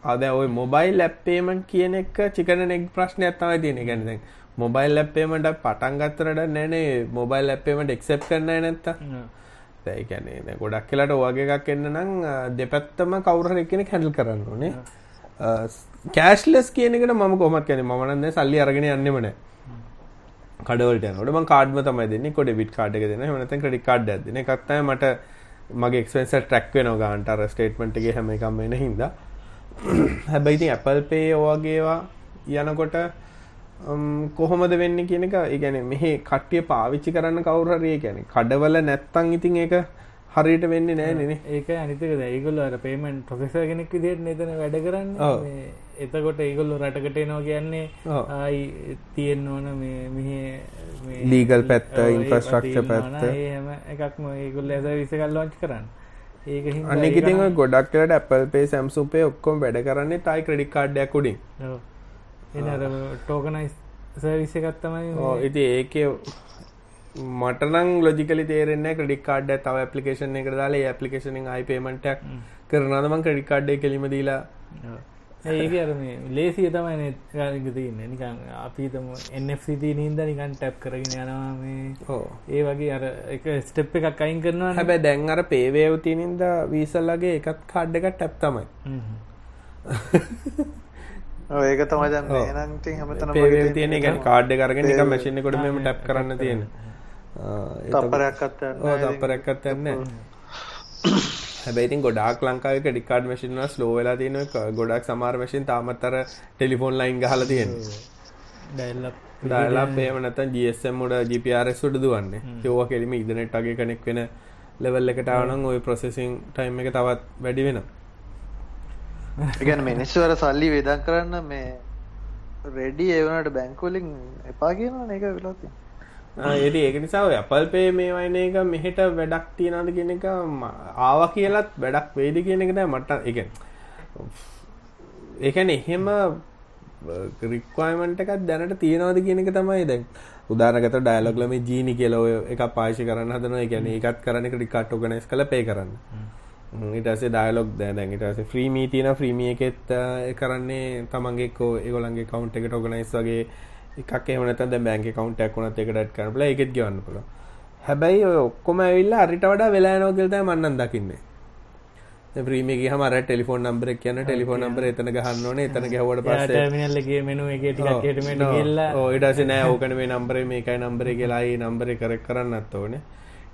අද ඔය මොබයිල් ලැප්පේමන් කියන එක චිකන නෙක් ප්‍රශ්නයක් තමයි තියෙන ගැන දැන් මොබයිල් ලැප්පේමට පටන් ගත්තරට නැනේ මොබයිල් ලැප්පේමට එක්සප් කරන්න නැත්ත දැයි කැනේ ගොඩක් කියලට වගේ එකක් එන්න නම් දෙපැත්තම කවුරහ එකෙන හැඩල් කරන්න ඕනේ. කෑශ්ලස් කියනකට ම කොමත් කැන මනන්න සල්ලි අරගෙන යන්නෙමන කඩවලට නොට කාඩම තමයි දෙන්න. කොට බිට කාඩ දෙන මනත ක්‍රඩි කාඩ් දෙන එකත්තය මට මගේ එක්ස්පෙන්ස ට්‍රක් වෙන ගාන්ටර ස්ටේට්මට්ගේ හැම එකම එන හිද හැබැයිති ඇපල් පේ ඕවාගේවා යනකොට කොහොමද වෙන්න කියන එක ඉගැන මෙහ කට්ටිය පාවිච්චි කරන්න කවුරරය ගැන කඩවල නැත්තං ඉතින් ඒක හරියට වෙන්න නෑ නෙන ඒක අනිතක දැයිගොල්ල අර පේමෙන්් ප්‍රොසෙස කෙනෙක් විදිට නතන වැඩ කරන්න. එතකොට ඒගොල්ලො රටකට නවා කියන්නේ ආයි තියෙන් ඕන මෙහ ලීගල් පැත්ත ඉන්ෆස්ට්‍රක්ෂ පැත්ත හම එකක්ම ඒගොල්ල ඇද විස කල් ලොංච් කරන්න. ඒක අනිකිතින් ගොඩක්ට ඇපල් පේ සැම්සුපේ ඔක්කොම් වැඩ කරන්නේ ටයි ක්‍රඩි කාඩ්ඩයක් කුඩින් ටෝකනයිස් සවිස එකත්තමයි ඉති ඒක මටනං ලොජිකලි තේරෙන්න ක්‍රඩික් කාඩ් තව ඇපලිකේෂන් එක දාලා ඇපලිකේෂන අයි පේමටක් කරනදමන් ක්‍රඩි කාඩ්ඩ කෙලිම දීලා ඒක අර මේ ලේසිය තමයි ගාලික තියන්න. නිකන් අපිතම එFCT නින්ද නිකන් ටැප් කරගෙන යනවා මේ. ඒ වගේ අර එක ස්ටෙප් එකක් අයින් කරනවා හැබැ දැන් අර පේවේව තිනින්ද වීසල්ලගේ එකත් කාඩ් එක ටැප් තමයි. ඒක තමයි දැන් එහෙනම් හැමතැනම පේවේව තියෙන ගැන කාඩ් එක. අරගෙන නිකන් මැෂින් එකට මෙහෙම ටැප් කරන්න තියෙන තප්පරයක්වත් යන්නේ තප්පරයක්වත් යන්නේ හැබැයි ඉතින් ගොඩාක් ලංකාවේ ක්‍රෙඩිට් කාඩ් මැෂින් වල ස්ලෝ වෙලා තියෙනවා ගොඩාක් සමහර මැෂින් තාමත් අර ටෙලිෆෝන් ලයින් ගහලා තියෙනවා ඩයල් අප් ඩයල් අප් එහෙම නැත්නම් GSM උඩ GPRS උඩ දුවන්නේ. ඒ ඕවා කෙලිම ඉන්ටර්නෙට් වගේ කනෙක්ට් වෙන ලෙවල් එකට ආව නම් ওই ප්‍රොසෙසින් ටයිම් එක තවත් වැඩි වෙනවා. එකන මිනිස්සුවර සල්ලි වේදන් කරන්න මේ රෙඩි ඒවනට බැංකෝලින් එපා කියන එක වෙලාති ඒට ඒක නිසා ඇපල් පේ මේ වයින එක මෙහෙට වැඩක් තියෙනද කියන එක ආව කියලත් වැඩක් වේද කියන එකද මට එක ඒකැන එහෙම රික්වයිමට එකක් දැනට තියෙනවාද කියන එක තමයි දැන් උදාරගත ඩයිලොග්ලම ජීනි කියලෝ එක පාශි කරන්න හදන ගැන එකත් කරන ටිකට් ඕගනස් කළ පේ කරන්න. ඉටසේ ඩයිලොග් දැන් ඉටස ්‍රීමී තියන ්‍රීමිය එකෙත් කරන්නේ තමන්ගේකෝ ඒගොලන්ගේ කවන්් එකට ඔගනයිස් වගේ එකක් එමනත බැංක කවන්ටක් වුණත් එකට කරපල එකෙත් ගවන්න පුල හැබැයි ඔක්කොම ඇවිල්ල අරිට වඩා වෙලා නෝගල්ත මන්නන් දකින්නේ. ප්‍රීමිගේ හමර ටෙලිෆෝන් නම්බර කියන ටෙලිෆෝන් නම්බර එතන ගහන්නන එතන ගැවට පස්සලගේ මෙනු ඊටස නෑ ඕකන මේ නම්බර මේකයි නම්බර කියලායි නම්බර කර කරන්නත් ඕනේ.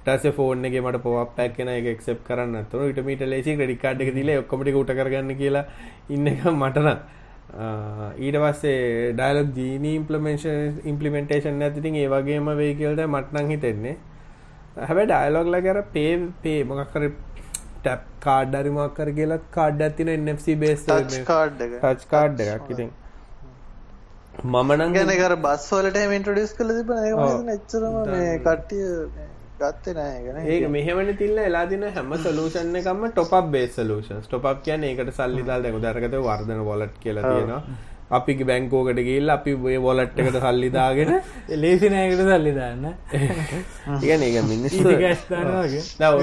ටස ෆෝන් එක මට පොවක් පැක්ෙන එක එක්සප් කරන්න තුර ඉට මීට ලේසි ක්‍රඩිකාඩ් එක දිල ඔක්කොමටි උට කරගන්න කියලා ඉන්න එක මටන ඊට පස්සේ ඩයිලොක් ජීනී ඉම්පලමේෂන් ඉම්පලිමෙන්ටේෂන් ඇතිතින් ඒ වගේම වේ කියල්ට මටනං හිතෙන්නේ. හැබැ ඩයිලොග්ල කර පේ පේ මොකක්කර ටැප් කාඩ් අරිමක්කර කියලත් card ඇතින NFC base card touch card එකක් ඉතින්. මමනං ගැන කර බස්වලට මින්ටඩිස් කල තිබ එච්චරම මේ කට්ටිය ගත්තේ නෑ ගැන ඒක මෙහෙමන තිල්ල එලාදින හැම සලූෂන් එකම ටොපක් බේස් සලූෂන් ටොපක් කියන ඒකට සල්ලිදාල් දැක දරගත වර්ධන වොලට් කියලා තියෙනවා. අපි බැංකෝකට ගේල්ල අපි (laughs) (laughs) ඔය වොලට් එකට සල්ලිදාගෙන ලේසි නෑකට සල්ලිදාන්න ඉගන ඒක මිනිස්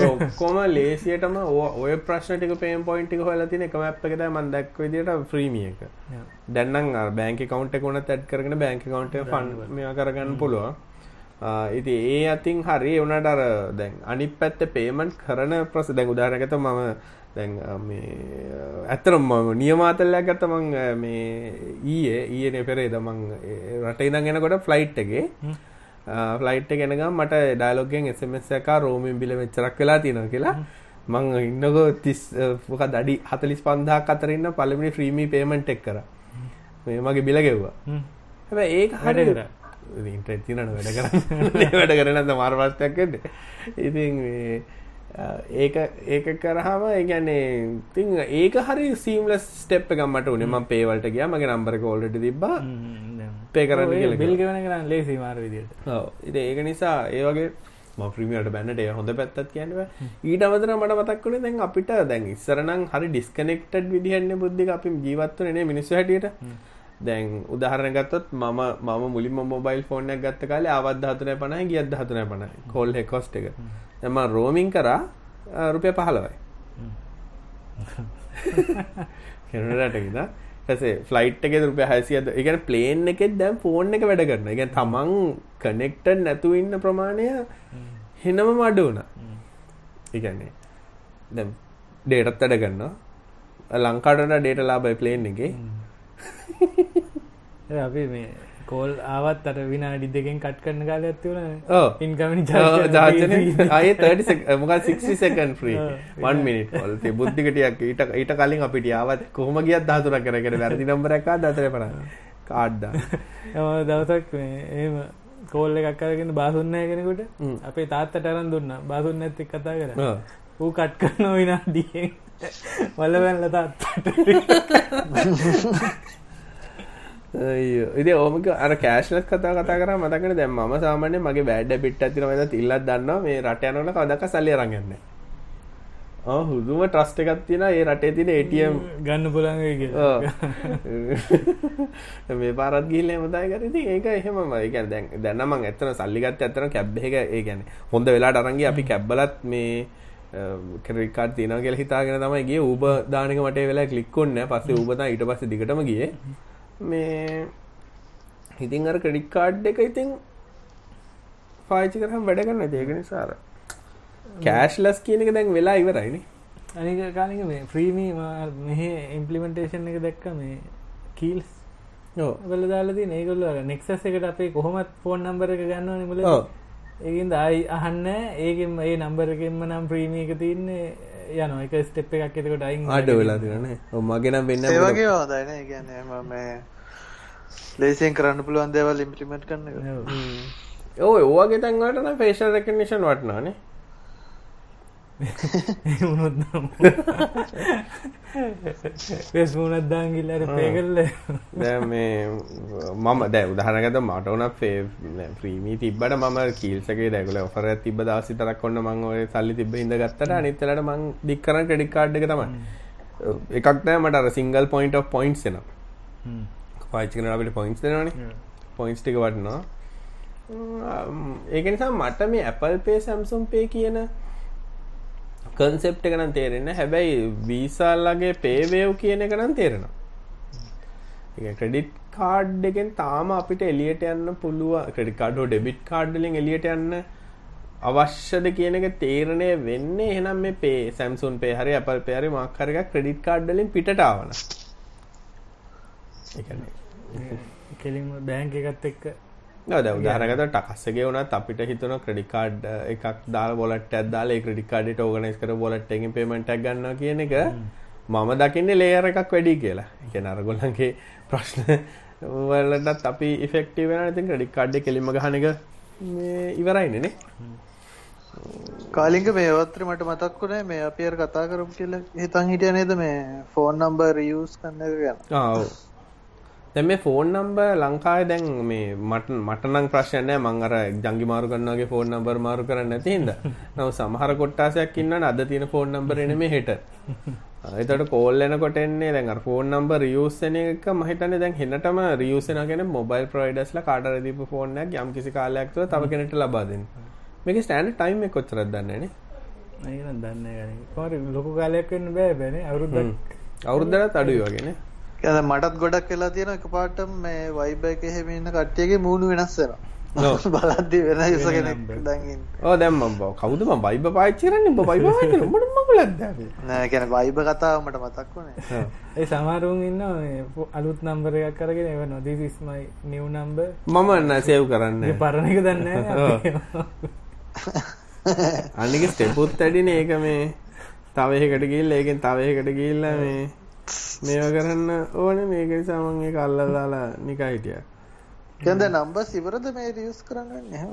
ඔක්කොම ලේසියටම ඔය ප්‍රශ්නටික පේම් පොයින්ටික හොල තින එක මැප් එකත මන්දක් විදිට ්‍රීමිය එක. දැන්නම් බෑන්ක කවන්ට කොන තැත් කරන බෑන්ක කවන්ට ෆන් මෙ කරගන්න පුළුවන් ඉති ඒ අතින් හරි වනට අර දැන් අනි පැත්ත පේමන්ට් කරන ප්‍රස දැන් උදාරගත මම දැන් ඇත්තරම් මම නියමාතල්ලයක් ගත්ත මං මේ ඊයේ ඊයන පෙරේ දමං රට ඉදන් ගෙනකොට ෆ්ලයිට් එකේ. ෆ්ලයිට් ගෙනගම් මට ඩයිලොගෙන් එසමස් එක රෝමින් බිල මෙච්චරක් වෙලා තියෙන කියලා. මං ඉන්නක තිස් ක දඩි හතලිස් පන්දා අතරන්න පලමිනි ෆ්‍රීමි පේමෙන්ට් එක් කර. මේ මගේ බිල ගෙව්වා. හැබ ඒ හරිර ඉන්ට්‍රෙට් තිනට වැඩ කරන්න? (laughs) වැඩ කරන මාර්වස්ටයක්කෙට ඉතින් ඒක ඒක කරහම ඒගැන්නේ තිං ඒක හරි සීම්ල ස්ටප් එකමට උනම පේවලට ගිය. මගේ නම්බර කෝල්ට තිබා පේ කරන්න බිල් ගවන කරන්න ලේසි මාර විදිට ඉති ඒක නිසා ඒවගේ ප්‍රමියට බැන්නට හොඳ පැත්තත් කියනව ඊට අමතර මට මතක්වන දැන් අපිට දැන් ඉස්සරනම් හරි ඩිස්කනෙක්ටඩ් විදිහන්න බුද්ධි අපි ජීවත්වනේ මිනිස්ස හැටියට දැන් උදාහරණ ගත්තොත් මම මම මුලින්ම මොබයිල් ෆෝන් එකක් ගත්ත කාලේ ආවත් 13 50 ගියත් 14 50 කෝල් එක කොස්ට් එක. දැන් මම රෝමින් කරා රුපියල් 15යි කැනඩාට ගිහලා ඊපස්සේ ෆ්ලයිට් එකේ රුපියල් 600ද ඒ කියන්නේ ප්ලේන් එකෙත් දැන් ෆෝන් එක වැඩ කරනවා. ඒ කියන්නේ තමන් කනෙක්ටඩ් නැතුව ඉන්න ප්‍රමාණය හෙනම අඩු වුණා. ඒ කියන්නේ දැන් ඩේටත් වැඩ කරනවා. ලංකාවට ඩේට ලාබයි ප්ලේන් එකේ අපි මේ කෝල් ආවත් අර විනාඩි දෙකෙන් කට් කරන කාල ඇත්තිවන ඉන්කමනි ජාජන අය මොක 60 සකන් ්‍රී වන් මිනිට ොල්තේ බුද්ධිකටයක් ඊට ඊට කලින් අපිට ආවත් කොහම ගියත් ධාතුර කරගෙන වැරදි නම්බරක් දතර පන කාඩ්ඩා දවසක් ඒම කෝල්ල එකක් කරගෙන බාසුන්නය කෙනෙකුට අපේ තාත්තට අරන් දුන්න. බාසුන්න ඇත්තෙක් කතා කර. ඌ කට් කරන විනාඩියෙන් (laughs) වලවැල්ල තාත්තට (laughs) ඉති ඕමක අර කෑශ්ලස් කතා කතා කර මතකට දැම් ම සාමානය මගේ බෑඩ පිට් ඇතින ද ඉල්ලත් දන්න මේ රට යනට කදක සල්ලිය රගන්න හුදුම ට්‍රස්ට එකත් තින ඒ රටේ තින ඒටම් ගන්න පුළන්ගේ (laughs) මේ පාරත් ගිල්ල මතයි කරති ඒක එහෙම මයිකැන දැන් දැන්නම ඇත්තන සල්ලිගත් ඇතන කැබ්බ එක. ඒ ගැන හොඳ වෙලා අරන්ගේ අපි කැබ්බලත් මේ කෙරිකාට තින කෙල හිතාගෙන තමයිගේ ඌබ දානක මට වෙලා කලික්කොන්න පස්සේ ඌබතා ඊට පස්ස දිගටම ගිය මේ ඉතින් අර ක්‍රඩික් කාඩ් එක ඉතින් පාචි කරහම් වැඩ කරන්න දේගෙන සාර කෑශ්ලස් කියන එක දැන් වෙලා ඉවරයිනි අනික කාලික මේ ෆ්‍රීමී මෙහ ඉම්පලිමෙන්ටේෂන් එක දැක්ක මේ කීල්ස් වල දාලදී ඒගොල්ල නෙක්සස් එකට අපේ කොහොමත් ෆෝන් නම්බර එක ගන්න නිමල ඒකින්ද අයි අහන්න. ඒකෙන් ඒ නම්බරකෙන්ම නම් ප්‍රීමිය එක තියන්නේ යන එක ස්ටෙප් එකක් එතකොට අයින් අඩ වෙලා තිරන මගෙනම් වෙන්න ඒවගේ හොදයින ගැන මේ ලේසියෙන් කරන්න පුළුවන් දේවල් ඉම්පලිමෙන්ට් කරන්න ඕ ඕගේ තැන්වටන ෆේෂල් රෙකනිෂන් වටනානේ 嗯 mm. 嗯 mm. oh, oh, oh, mm. mm. උනොත් පෙස් මුණත් දාංගිල්ලට පේකල්ල දැන් මේ මම දැන් උදාහරණයකට මට උන ප්‍රීමී තිබ්බට මම කීල්සගේ රෙගුලර් ඔෆර් එකක් තිබ්බ දවස් විතරක් ඔන්න මම ඔය සල්ලි තිබ්බ හින්දා ගත්තට අනිත් වෙලාවට මං ඩික් කරන ක්‍රෙඩිට් කාඩ් එක තමයි එකක් නෑ මට අර සිංගල් පොයින්ට් ඔෆ් පොයින්ට්ස් එනවා පාවිච්චි කරන අපිට පොයින්ට්ස් දෙනවනේ පොයින්ට්ස් ටික වටිනවා ඒක නිසා මට මේ Apple Pay Samsung Pay කියන කන්සෙප්ට එක නම් තේරෙන්නේ හැබැයි වීසාල්ලගේ පේවේව් කියන එක නම් තේරෙනවා ඒ ක්‍රෙඩිට් කාඩ් එකෙන් තාම අපිට එලියට යන්න පුළුවන් ක්‍රෙඩිට් කාඩ් හෝ ඩෙබිට් කාඩ් වලින් එලියට යන්න අවශ්‍යද කියන එක තීරණය වෙන්නේ එහෙනම් මේ පේ Samsung Pay හරි Apple Pay හරි මොකක් හරි එකක් ක්‍රෙඩිට් කාඩ් වලින් පිටට ආවන. ඒ කියන්නේ කෙලින්ම බෑංක එකත් එක්ක නෝ දැන් උදාහරණයකට ටකස්සගේ වුණත් අපිට හිතෙනවා ක්‍රෙඩිට් කාඩ් එකක් දාලා වොලට් එකක් දාලා ඒ ක්‍රෙඩිට් කාඩ් එකට ඕගනයිස් කර වොලට් එකකින් පේමන්ට් එකක් ගන්නවා කියන එක මම දකින්නේ ලේයර් එකක් වැඩි කියලා. ඒ කියන්නේ අරගොල්ලන්ගේ (laughs) ප්‍රශ්න වලටත් අපි ඉෆෙක්ටිව් වෙනවා. ඉතින් ක්‍රෙඩිට් කාඩ් එක කෙලින්ම ගහන එක මේ ඉවරයිනේ නේ. කාලිංග මේ වත්‍ර මට මතක් වුණේ මේ අපි අර කතා කරමු කියලා හිතන් හිටියා නේද මේ ෆෝන් නම්බර් රියුස් කරන එක ගැන. ආ ඔව්. දැන් මේ ෆෝන් නම්බර් ලංකාවේ දැන් මේ මට මට නම් ප්‍රශ්නයක් නැහැ මං අර ජංගි මාරු කරනවා වගේ ෆෝන් නම්බර් මාරු කරන්නේ නැති හින්දා. නමුත් සමහර කොට්ටාසයක් ඉන්නවනේ අද තියෙන ෆෝන් නම්බර් එන්නේ මේ හෙට. (laughs) එතකොට කෝල් එනකොට එන්නේ දැන් අර ෆෝන් නම්බර් රියුස් වෙන එක මම හිතන්නේ දැන් හෙනටම රියුස් වෙනවා කියන්නේ මොබයිල් ප්‍රොවයිඩර්ස්ලා කාට හරි දීපු ෆෝන් එකක් යම් කිසි කාලයක් තුළ තව කෙනෙක්ට ලබා දෙන්න. මේකේ ස්ටෑන්ඩඩ් ටයිම් එක කොච්චරද දන්නේ නැහැ ඒක නම් දන්නේ නැහැ කොහරි ලොකු කාලයක් වෙන්න බෑ බෑනේ අවුරුද්දක් අවුරුද්දකට අඩුයි වගේ නේ. කියන්නේ මටත් ගොඩක් වෙලා තියෙනවා එකපාරටම මේ වයිබ් එකේ එහෙම ඉන්න කට්ටියගේ මූණු වෙනස් වෙනවා. (laughs) බලද්දි වෙන යුස කෙනෙක් දැන් ඉන්නේ. ඔව් දැන් මම කවුද මම වයිබ් පාවිච්චි කරන්නේ උඹ වයිබ් පාවිච්චි කරන්නේ උඹට මගලක්ද අපි. නෑ කියන්නේ වයිබ් කතාව මට මතක් වුණේ. ඒ සමහරුන් ඉන්නවා මේ අලුත් නම්බර් එකක් අරගෙන එවනවා this is my new number මම නෑ සේව් කරන්නේ. ඒ පරණ එක දන්නේ නැහැ (laughs) (laughs) අනික ස්ටෙපුත් වැඩිනේ ඒක මේ තව එකකට ගිහිල්ලා ඒකෙන් තව එකකට ගිහිල්ලා මේ මේවා කරන්න ඕනේ මේක නිසා මම ඒක අල්ලලා දාලා නිකන් හිටියා. කියන්නේ නම්බර්ස් ඉවරද මේ රියුස් කරන්නේ එහෙම?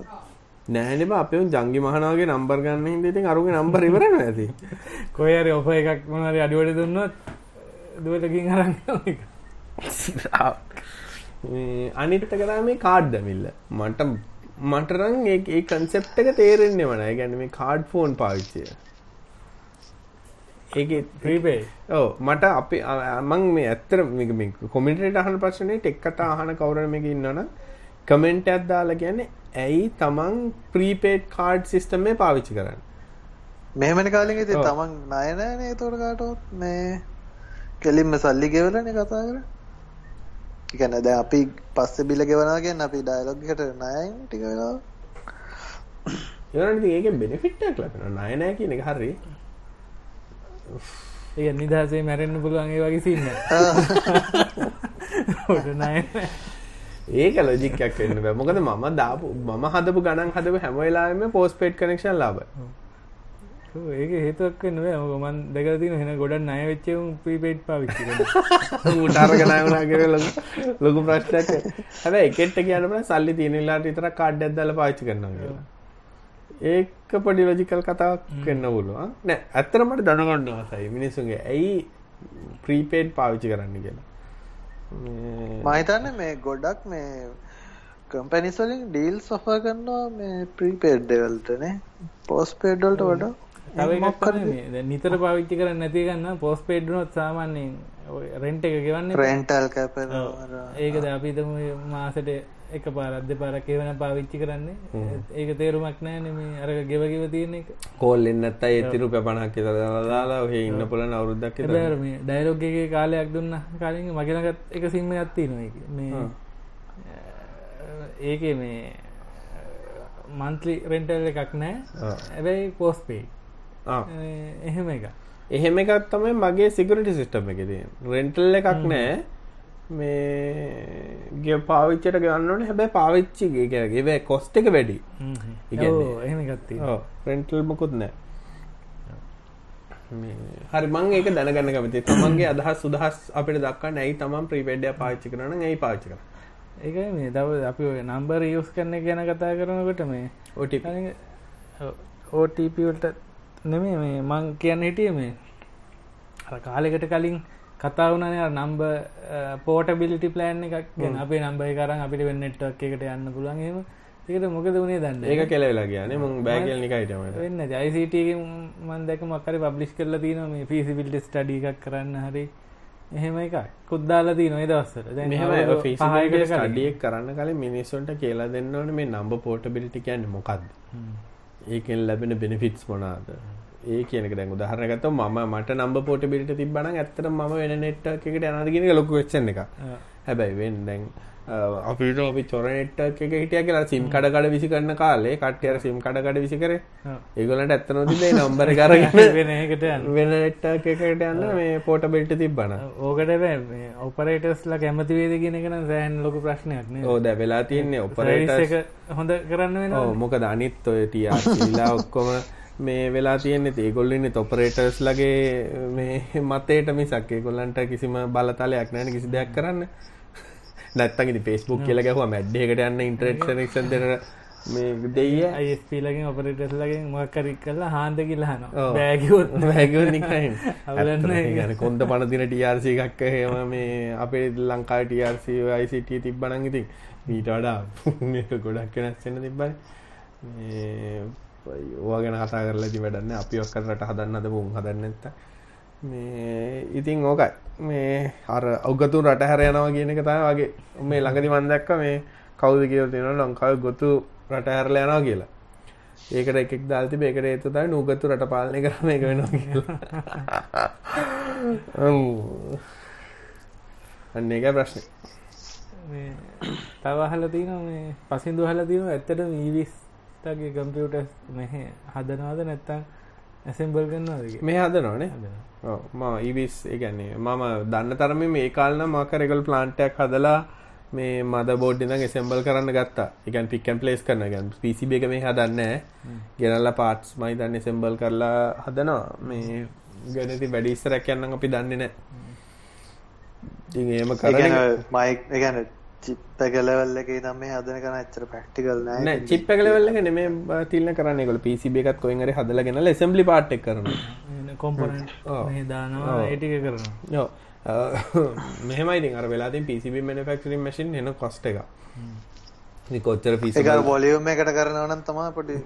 නෑනේ බා අපේ උන් ජංගි මහනාගේ නම්බර් ගන්න හින්දා ඉතින් අරුගේ නම්බර් ඉවර වෙනවා ඇති. කොහේ හරි ඔෆර් එකක් මොන හරි අඩුවට දුන්නොත් දුවලකින් අරන් මේ අනිත් එක තමයි මේ කාඩ් දැමිල්ල. මට මට නම් ඒ ඒ කන්සෙප්ට් එක තේරෙන්නේ නැහැ. ඒ කියන්නේ මේ කාඩ් ෆෝන් පාවිච්චිය. ඒකේ ප්‍රීපේ ඔව් මට අපි මං මේ ඇත්තට මේක මේ කොමෙන්ටේට අහන ප්‍රශ්නේ ටෙක් කතා අහන කවුරුන් මේක ඉන්නවනම් කමෙන්ට් එකක් දාලා කියන්නේ ඇයි තමන් ප්‍රීපේඩ් කාඩ් සිස්ටම් එක පාවිච්චි කරන්නේ? මෙහෙමනේ කාලෙක ඉතින් තමන් ණය නැනේ ඒතකොට කාටවත්. මේ කෙලින්ම සල්ලි ගෙවලානේ කතා කරන්නේ. ඒ කියන්නේ දැන් අපි පස්සේ බිල ගෙවනවා කියන්නේ අපි ඩයලොග් එකට ණයෙන් ටික වෙලා ඒවනම් ඉතින් ඒකෙන් බෙනිෆිට් එකක් ලැබෙනවා. ණය නැහැ කියන එක හරියි ඒ නිදහසේ මැරෙන්න්න පුළුවන් ඒ වගේ සින්න (laughs) ඒක ලොජික්යක් වෙන්න බෑ. මොකද මම දාපු මම හදපු ගණන් හදපු හැම වෙලාවෙම පෝස්ට්පේඩ් කනෙක්ෂන් ලාභයි. ඒක හේතුවක් නෙවෙයි ඔක මන් දැකලා තියෙන වෙන ගොඩක් ණය වෙච්ච උන් ප්‍රීපේඩ් පාවිච්චි කරනවා. ඌට අරගෙන ආවනා කියලා ලොකු ප්‍රශ්නයක් හැබැයි එකෙට්ට කියන්න බෑ සල්ලි තියෙන වෙලාවට විතරක් කාඩ් එකක් දාලා පාවිච්චි කරනවා කියලා ඒක පොඩි ලොජිකල් කතාවක් වෙන්න පුළුවන්. නෑ ඇත්තට මට දැනගන්න ආසයි මිනිස්සුන්ගේ ඇයි ප්‍රීපේඩ් පාවිච්චි කරන්න කියලා. මම හිතන්නේ මේ ගොඩක් මේ කම්පැනිස් වලින් ඩීල්ස් ඔෆර් කරනවා මේ ප්‍රීපේඩ් වලටනේ පෝස්ට්පේඩ් වලට වඩා. නිතර පාවිච්චි කරන්නේ නැති ගන්න පෝස්ට්පේඩ් වුණොත් සාමාන්‍යයෙන් රෙන්ට් එක ගෙවන්නේ. රෙන්ටල් කැපෙනවා ඒකද අපි හිතමු මාසෙට එක පාරක් දෙපාරක් ඒ වෙන පාවිච්චි කරන්නේ. ඒක තේරුමක් නැහැ මේ අර ගෙව ගෙව තියෙන එක. කෝල් එන්න නැත්නම් ඒ 30 රුපියල් 50ක් විතර දාලා ඔහේ ඉන්න පුළුවන් අවුරුද්දක් මේ ඩයලොග් එකේ කාලයක් දුන්නා කාලෙක මගේ ළඟත් එක සිම් එකක් තියෙනවා ඒක. මේ ඒකේ මේ මන්ත්ලි රෙන්ටල් එකක් නැහැ. හැබැයි පෝස්ට්පේඩ් එහෙම එක එහෙම එකක් තමයි මගේ සිකරිටි සිස්ටම් එකේ තියෙන රෙන්ටල් එකක් නැහැ මේ පාවිච්චට ගන්නන හැබැ පාවිච්චි ගේ කොස්ට එක වැඩි. රෙන්ටල් මොකුත් නෑ හරි මං ඒක දැනගන්න කමති තමන්ගේ අදහස් සුදහස් අපිට දක්ක නැයි තමන් ප්‍රීපෙඩ්ඩ පාච්චි කරන ඇයි පාචි කර ඒක මේ දව අපි නම්බර් යස් කරන ගැන කතා කරනකොට මේ ඕටි ඕටපට නෙමේ මේ මං කියන්න හිටිය මේ කාලෙකට කලින් කතා වුණන නම්බ පෝටබිලිටි ප්ලෑන් එකක් ගැන. අපේ නම්බයි කරන්න අපිට වෙන්නට්ක් එකට යන්න පුළන්ගේම ඒකට මොකද වුණේ දන්න ඒක කෙලවෙලා කියන මුං බෑගල් නිකයිටමට වෙන්න ජයිසිට මන් දැක මක්කරි පබ්ලිස් කරල තින මේ පිසිබිල්ට ස්ටඩි එකක් කරන්න හරි. එහෙම එක කුද්දාලා දී නොයි දවස්සර ඩියක් කරන්න කලින් මිනිස්සුන්ට කියලා දෙන්නවන මේ නම්බ පෝටබිලිටි කියන්න මොකක්ද ඒකෙන් ලැබෙන බෙනිෆිටස් මොනාද ඒ කියනක දැන් උදාහරණගත්ත මම මට නම්බ පෝටබිලිට තිබ්බන ඇත්තට ම වෙන නෙට් එකට යනදගෙන ලොකු වෙච්චන එක හැබැයි වෙන් දැන් අපිට අපි චොරනෙට් එක හිටිය කියලා සිම් කඩකඩ විසි කරන කාලේ කට්ටියර සිම් කඩකඩ විසි කර. ඒගොලට ඇත්ත නොතිබේ නම්බර කරගෙන වෙනකට (laughs) වෙන නෙට් එකකට යන්න මේ පෝටබිල්ට තිබ්බන ඕකට ඔපරේටස්ලා කැමති වේද කියන එකන සෑහන් ලොකු ප්‍රශ්නයක් ඕද වෙලා තියන්නේ ඔපරේට එක හොඳ කරන්න වෙන මොකද අනිත් ඔය තියලා ඔක්කොම මේ වෙලා තියෙන්නේ ඒගොල්ලන්නේ තොපරේටර්ස් ලගේ මේ මතේට මිසක්. ඒගොල්ලන්ට කිසිම බලතලයක් නෑන කිසි දෙයක් කරන්න. නැත්තගි පේස්බුක් කියල ගැහවා මැඩ්ඩයකට යන්න ඉන්ටරෙක්ෂ ක්ෂන් දෙන මේ දෙය අයිස්පීලගෙන් ඔපරටස් ලගෙන් මක්කරි කල්ලා හාන්ද කියලහන බෑගවොත් වැැගනිකයි ගන කොන්ද පනතින ටියර්සි එකක් හෙම මේ අපේ ලංකා ටියර්සි අයිසිට තිබ්බනන් ඉතින් මීට වඩා (laughs) ගොඩක් වෙනස්සෙන තිබ්බයි ඕවා ගැන කතා කරලා ඇති වැඩන්න අපි ඔක්කරට හදන්න අද පුම් හදන්න ඇත්ත මේ ඉතින් ඕකයි. මේ අර ඔගතු රට හැර යනවා කියන එක තම වගේ. මේ ළඟදි මන්දක්ක මේ කවුද කියල තියෙන ලංකාව ගොතු රට හැරල යනවා කියලා. ඒකට එකෙක් දාල්ති ඒකට ඒතු තයි නූගත්තු රට පාලනය කරම එක වෙනවා කියලා. (laughs) අන්න එක ප්‍රශ්නය තවහල තියන මේ පසින්දු හල තියන ඇත්තට මීවිස් ගේ කම්පියුට මෙහ හදනවාද නැත්තං ඇසෙම්බල් කන්නවාද මේ හදනවානේ. ම ඉවිස් ඒගැන්නේ මම දන්න තරම මේ කාලන මකරෙකල් ප්ලාන්ටයක් හදලා මේ මද බෝඩ්ඩින එසෙම්බල් කරන්න ගත්තා. එකන් පික්කන් පලේස් කරන ගැන් පිසිබ එක මේ හදන්න ගෙනල්ල පාට්ස් මයි දන්න සෙම්බල් කරලා හදනවා. මේ ගැනති වැඩිස්සරැක් යන්න අපි දන්නේ නෑ ඒම කරන මයික් ගැන චිප්ප කලවල්ල එක තම මේ හදන කන ඇච්චර පැක්ටිකල් නෑ. චිප්ප කලවල්ල නෙම තිල්න කරන්න කොල පිසිබ එකත් කොයිගර හදලගෙන එසම්ලි පාට්ක් කරන කොම්පන දානවා ඒටික කරන යෝ මෙහමයි අර වෙලාතින් පිසිබ මනිෆක්ටරින් මසින් එන කොස්ට එක. කොච්චර පිසි එක බොලියුම් එකට කරනවනම් තමා පොඩි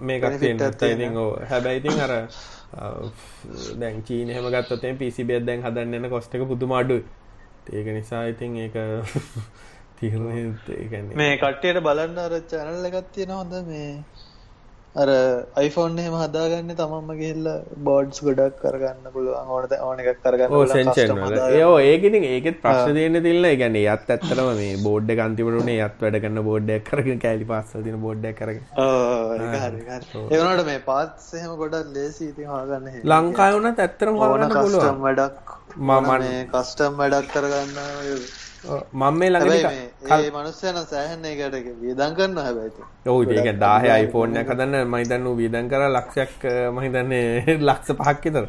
මේකත් ඉතින් ඕ හැබැයිතින් අර දැන් චීන හෙම ගත්තතේ පිසිබියත් දැන් හදන්න කොස්ට එක පුදුමාඩුයි ඒක නිසා ඉතින් ඒක (laughs) තිරණ මේ කට්ටයට බලන්න අර චැනල් එකත් තියෙන හොඳ මේ අර iPhone එහෙම හදාගන්න තමන්ම ගිහිල්ලා බෝඩ්ස් ගොඩක් කරගන්න පුළුවන්. ඕනත ඕන එකක් කරගන්න ඕ සෙන්චන් ඒෝ ඒකඉතින් ඒකෙත් ප්‍රශ්න තියෙන තිල්ල. ගැන යත් ඇත්තරම මේ බෝඩ් කන්තිවරුණේ යත් වැඩ කන්න බෝඩ්ඩක් කරගෙන කෑලි පස්ස තින බෝඩ්ඩක් කර ඒවනට මේ පාත් සහම ගොඩක් ලේසි ඉතින් හාගන්න ලංකාවනත් ඇත්තරම ඕන කස්ටම් වැඩක්. මම කස්ටම් වැඩක් කරගන්න මම මේ ළඟ මනුස්සයන සෑහන්නේ එකට වියදන් කරන්න හැබැයි ඔවු ඒක දාහ අයිෆෝර්නය කදන්න මහිතන්න වියදන් කර ලක්ෂයක් මහිතන්නේ (laughs) ලක්ෂ පහක් විතර.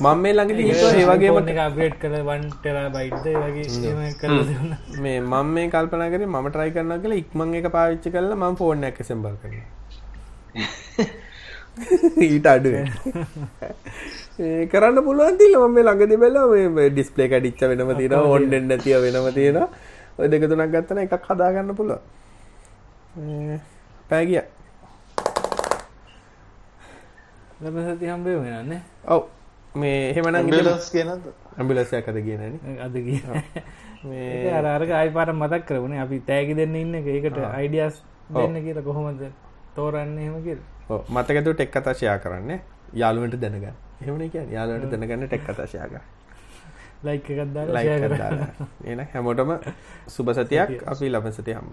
මම මේ ළඟට හිත ඒවගේම අපේට් කර වන්ටර බයිඩ්ද වගේ මේ මම මේ කල්පන කර ම ට්‍රයි කරන්න කළ ඉක්මං එක පාවිච්චි කරල ම ෆෝර්න එක සෙම්බල් කරන ඊට (laughs) අඩුව කරන්න පුළුවන් තිල ම මේ ළඟදි බැල මේ ඩිස්පලේ කඩිච්ච වෙනම තියෙන ඔොන්ඩෙන් නැතිය වෙනම තියෙන ඔය දෙක තුනක් ගත්තන එකක් හදාගන්න පුළුව පෑගිය සති හම්බේ වෙනන්න ඔව්. මේ එහෙමන ස් කියන ඇම්බිලසයක් අද කියනන අද මේ අරක අයි පාර මතක් කරවුණේ අපි තෑගි දෙන්න ඉන්න ඒකට අයිඩියස් දෙන්න කියලා කොහොමද තෝරන්න එහෙම කියල. මතකතු ටෙක් කතාශයා කරන්න? යාළුවට දැනගන්න එහමන කිය යාලට දැනගන්න ටෙක් කතාශයාක ලයික් එකක්දා ලයි එන හැමෝටම සුභ සතියක්. අපි ලබ සති හම්ම